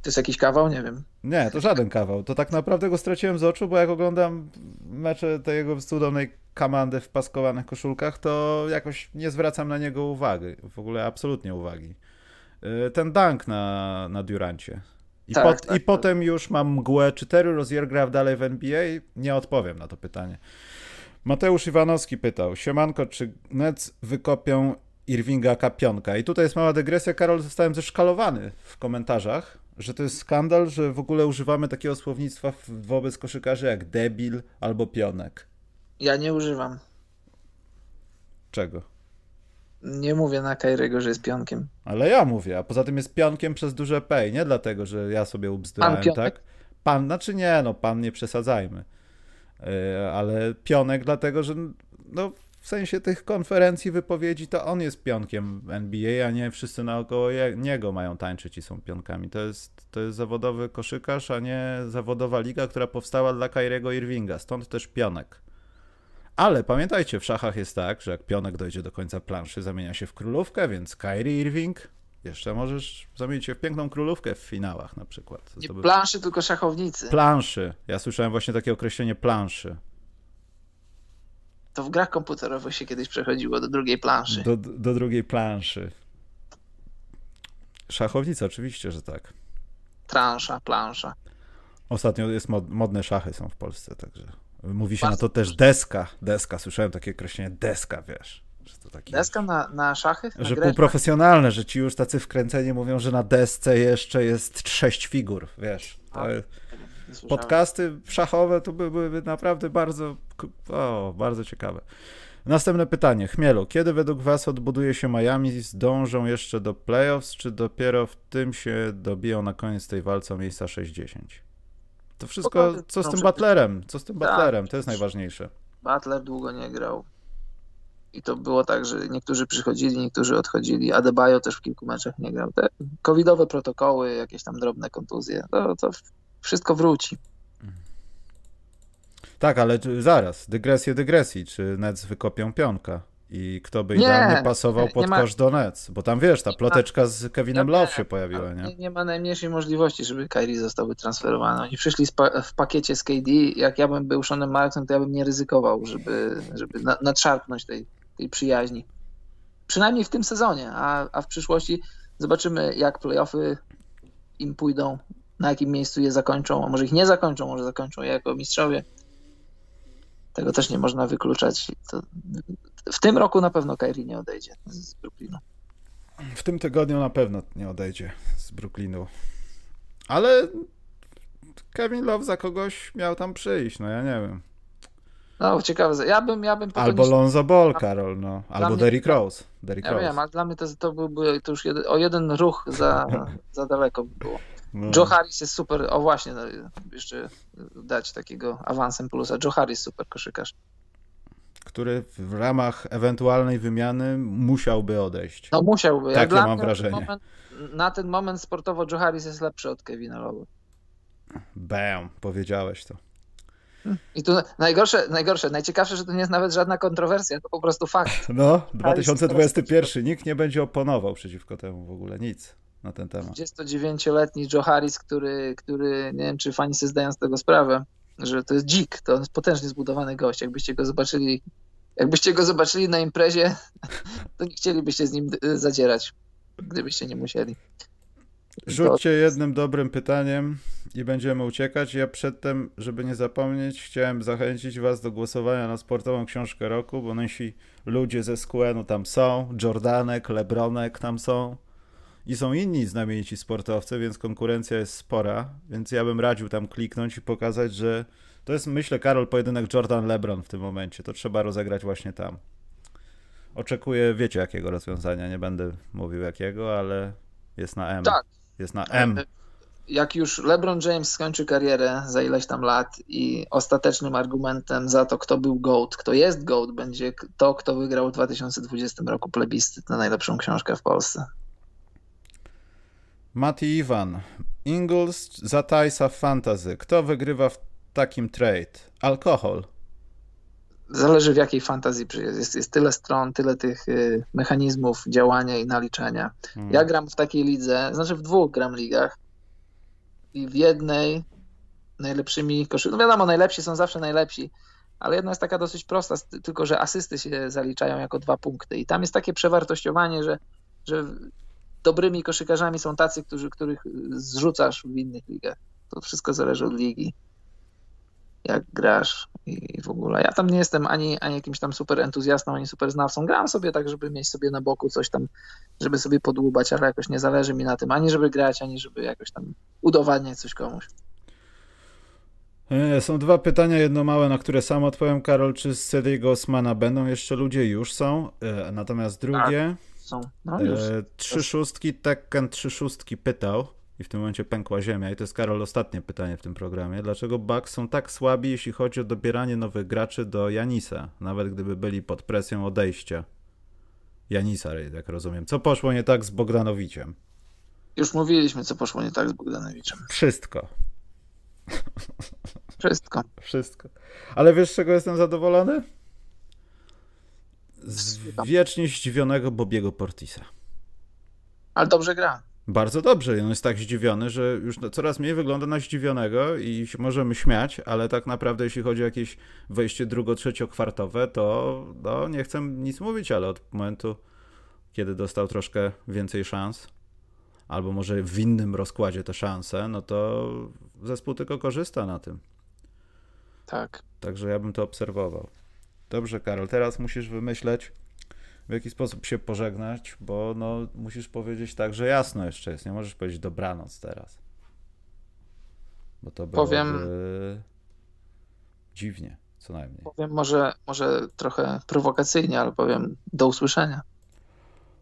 B: To jest jakiś kawał? Nie wiem.
A: Nie, to żaden kawał. To tak naprawdę go straciłem z oczu, bo jak oglądam mecze tej jego cudownej komandy w paskowanych koszulkach, to jakoś nie zwracam na niego uwagi. W ogóle absolutnie uwagi. Y, ten dunk na, na Durancie. I, tak, pot, tak, i tak. potem już mam mgłę, czy Terry Rozier gra dalej w NBA? Nie odpowiem na to pytanie. Mateusz Iwanowski pytał, siemanko, czy Nets wykopią Irvinga Kapionka? I tutaj jest mała dygresja, Karol, zostałem zeszkalowany w komentarzach, że to jest skandal, że w ogóle używamy takiego słownictwa wobec koszykarzy jak debil albo pionek.
B: Ja nie używam.
A: Czego?
B: Nie mówię na Kairiego, że jest pionkiem.
A: Ale ja mówię, a poza tym jest pionkiem przez duże P, nie dlatego, że ja sobie ubzdurałem, tak? Pan, znaczy nie, no pan nie przesadzajmy. Yy, ale pionek dlatego, że no w sensie tych konferencji, wypowiedzi, to on jest pionkiem NBA, a nie wszyscy naokoło niego mają tańczyć i są pionkami. To jest, to jest zawodowy koszykarz, a nie zawodowa liga, która powstała dla Kyriego Irvinga, stąd też pionek. Ale pamiętajcie, w szachach jest tak, że jak pionek dojdzie do końca planszy, zamienia się w królówkę, więc Kyrie Irving jeszcze możesz zamienić się w piękną królówkę w finałach na przykład.
B: Nie planszy, tylko szachownicy.
A: Planszy. Ja słyszałem właśnie takie określenie planszy.
B: To w grach komputerowych się kiedyś przechodziło do drugiej planszy.
A: Do, do drugiej planszy. Szachownica, oczywiście, że tak.
B: Transza, plansza.
A: Ostatnio jest mod, modne szachy są w Polsce, także Mówi się na to też deska. Deska, słyszałem takie określenie deska, wiesz. Że to taki,
B: Deska na, na szachy? Na
A: że
B: grę?
A: półprofesjonalne, że ci już tacy wkręceni mówią, że na desce jeszcze jest sześć figur, wiesz. To, podcasty szachowe to by- byłyby naprawdę bardzo, o, bardzo ciekawe. Następne pytanie. Chmielu, kiedy według Was odbuduje się Miami? Zdążą jeszcze do playoffs, czy dopiero w tym się dobiją na koniec tej walce o miejsca 60? To wszystko, co z tym. Butlerem? Co z tym
B: Tak.
A: Butlerem? To jest najważniejsze.
B: Butler długo nie grał. I to było tak, że niektórzy przychodzili, niektórzy odchodzili. Adebayo też w kilku meczach nie grał. Te covidowe protokoły, jakieś tam drobne kontuzje, to, to wszystko wróci.
A: Tak, ale zaraz, dygresję dygresji. Czy Nets wykopią pionka? I kto by
B: Nie,
A: idealnie pasował pod
B: ma-
A: kosz do Nets? Bo tam wiesz, ta ploteczka z Kevinem Love się pojawiła,
B: Nie,
A: nie?
B: nie ma najmniejszej możliwości, żeby Kyrie został wytransferowany. Oni przyszli pa- w pakiecie z KD. Jak ja bym był Seanem Marksem, to ja bym nie ryzykował, żeby, żeby na, nadszarpnąć tej, tej przyjaźni. Przynajmniej w tym sezonie, a, a w przyszłości zobaczymy, jak playoffy im pójdą, na jakim miejscu je zakończą, a może ich nie zakończą, może zakończą je jako mistrzowie. Tego też nie można wykluczać. To, w tym roku na pewno Kyrie nie odejdzie z Brooklynu.
A: W tym tygodniu na pewno nie odejdzie z Brooklynu. Ale Kevin Love za kogoś miał tam przyjść, no ja nie wiem.
B: No, ciekawe. Ja bym, ja bym
A: Albo Lonzo Ball, Karol, no. Albo
B: mnie-
A: Derrick Rose. Derrick
B: Ja
A: Rose.
B: wiem, ale dla mnie to, to byłby to już o jeden ruch za, za daleko by było.
A: No.
B: Joe Harris jest super. O właśnie, no, jeszcze dać takiego awansem plusa. Joe Harris super koszykarz.
A: Który w ramach ewentualnej wymiany musiałby odejść.
B: No musiałby.
A: Takie
B: dla
A: mam wrażenie.
B: Na ten, moment, na ten moment sportowo Joe Harris jest lepszy od Kevina Love.
A: Bam, powiedziałeś to.
B: I tu najgorsze, najgorsze, najciekawsze, że to nie jest nawet żadna kontrowersja, to po prostu fakt.
A: No, 2021. Nikt nie będzie oponował przeciwko temu w ogóle, nic na ten temat.
B: 29-letni Joe Harris, który, który nie wiem, czy fani sobie zdają z tego sprawę, że to jest dzik, to on jest potężnie zbudowany gość. Jakbyście go zobaczyli, jakbyście go zobaczyli na imprezie, to nie chcielibyście z nim y, zadzierać, gdybyście nie musieli.
A: Rzućcie jednym dobrym pytaniem i będziemy uciekać. Ja przedtem, żeby nie zapomnieć, chciałem zachęcić Was do głosowania na sportową książkę roku, bo nasi ludzie ze SQN-u tam są, Jordanek, Lebronek tam są i są inni znamienici sportowcy, więc konkurencja jest spora, więc ja bym radził tam kliknąć i pokazać, że to jest, myślę, Karol, pojedynek Jordan-Lebron w tym momencie. To trzeba rozegrać właśnie tam. Oczekuję, wiecie jakiego rozwiązania, nie będę mówił jakiego, ale jest na M.
B: Tak.
A: Jest na M.
B: Jak już LeBron James skończy karierę za ileś tam lat i ostatecznym argumentem za to, kto był GOAT, kto jest GOAT, będzie to, kto wygrał w 2020 roku plebiscyt na najlepszą książkę w Polsce.
A: Mati Iwan. Ingles za Tajsa w Fantasy. Kto wygrywa w takim trade? Alkohol.
B: Zależy w jakiej fantazji. Jest, jest tyle stron, tyle tych y, mechanizmów działania i naliczania.
A: Hmm.
B: Ja gram w takiej lidze, znaczy w dwóch gram ligach i w jednej najlepszymi koszy. No wiadomo, najlepsi są zawsze najlepsi, ale jedna jest taka dosyć prosta, tylko że asysty się zaliczają jako dwa punkty i tam jest takie przewartościowanie, że, że dobrymi koszykarzami są tacy, którzy, których zrzucasz w innych ligach. To wszystko zależy od ligi. Jak grasz i w ogóle. Ja tam nie jestem ani, ani jakimś tam super entuzjastą, ani super znawcą. Gram sobie tak, żeby mieć sobie na boku coś tam, żeby sobie podłubać, ale jakoś nie zależy mi na tym, ani żeby grać, ani żeby jakoś tam udowadniać coś komuś.
A: E, Są dwa pytania, jedno małe, na które sam odpowiem, Karol. Czy z Cediego Osmana będą jeszcze ludzie? Już są. E, Natomiast drugie,
B: Są. No już.
A: e, trzy szóstki, Tekken trzy szóstki pytał i w tym momencie pękła ziemia. I to jest, Karol, ostatnie pytanie w tym programie. Dlaczego Bucks są tak słabi, jeśli chodzi o dobieranie nowych graczy do Janisa, nawet gdyby byli pod presją odejścia? Janisa, jak rozumiem. Co poszło nie tak z Bogdanowiciem?
B: Już mówiliśmy, co poszło nie tak z Bogdanowiczem.
A: Wszystko.
B: Wszystko.
A: Wszystko. Ale wiesz, z czego jestem zadowolony? Z wiecznie zdziwionego Bobiego Portisa.
B: Ale dobrze gra.
A: Bardzo dobrze. On jest tak zdziwiony, że już coraz mniej wygląda na zdziwionego i możemy śmiać, ale tak naprawdę jeśli chodzi o jakieś wejście drugo-trzeciokwartowe, to no, nie chcę nic mówić, ale od momentu, kiedy dostał troszkę więcej szans, albo może w innym rozkładzie te szanse, no to zespół tylko korzysta na tym.
B: Tak.
A: Także ja bym to obserwował. Dobrze, Karol, teraz musisz wymyśleć, w jaki sposób się pożegnać, bo no, musisz powiedzieć tak, że jasno jeszcze jest. Nie możesz powiedzieć dobranoc teraz. Bo to byłoby
B: Powiem-
A: dziwnie, co najmniej.
B: Powiem może, może trochę prowokacyjnie, ale powiem do usłyszenia.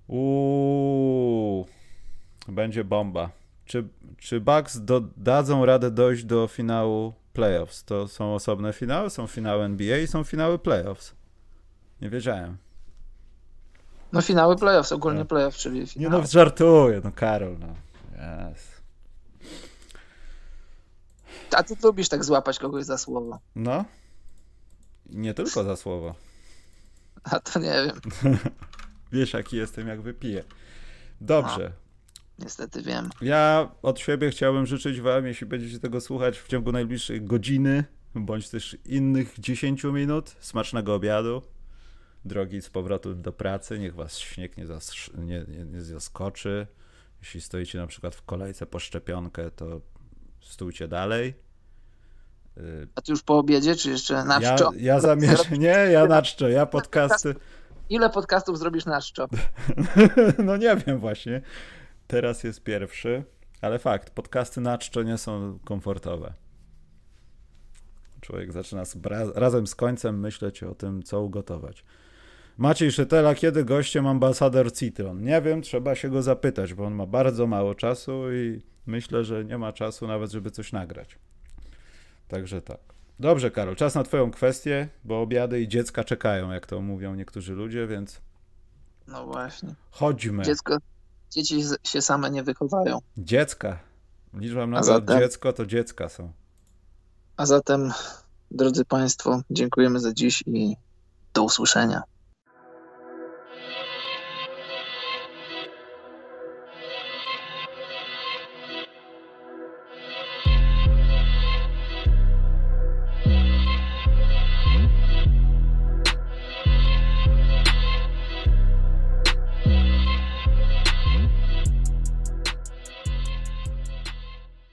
A: Uuu, będzie bomba. Czy, czy Bucks dadzą radę dojść do finału playoffs? To są osobne finały, są finały NBA i są finały playoffs. Nie wiedziałem.
B: No finały playoffs, ogólnie playoff, czyli
A: Nie
B: finały.
A: no, żartuję, no Karol, no. Yes.
B: A ty lubisz tak złapać kogoś za słowo.
A: No. Nie tylko za słowo.
B: A to nie wiem,
A: Wiesz, jaki jestem, jak wypiję. Dobrze.
B: Niestety wiem.
A: Ja od siebie chciałbym życzyć Wam, jeśli będziecie tego słuchać w ciągu najbliższej godziny, bądź też innych 10 minut, smacznego obiadu. Drogi z powrotem do pracy, niech Was śnieg nie, zas- nie, nie, nie zaskoczy. Jeśli stoicie na przykład w kolejce po szczepionkę, to stójcie dalej. Y,
B: A ty już po obiedzie, czy jeszcze na
A: Ja,
B: czczo?
A: ja zamierzam. Nie, ja na czczo. Ja podcasty.
B: Ile podcastów zrobisz na czczo?
A: No nie wiem właśnie. Teraz jest pierwszy, ale fakt, podcasty na czczo nie są komfortowe. Człowiek zaczyna z razem z końcem myśleć o tym, co ugotować. Maciej Szytela, kiedy gościem ambasador Citron? Nie wiem, trzeba się go zapytać, bo on ma bardzo mało czasu i myślę, że nie ma czasu nawet, żeby coś nagrać. Także tak. Dobrze, Karol, czas na Twoją kwestię, bo obiady i dziecka czekają, jak to mówią niektórzy ludzie, więc
B: No właśnie.
A: chodźmy.
B: Dziecko, dzieci się same nie wychowają.
A: Dziecka. Liczbam na
B: zatem-
A: dziecko, to dziecka są.
B: A zatem, drodzy Państwo, dziękujemy za dziś i do usłyszenia.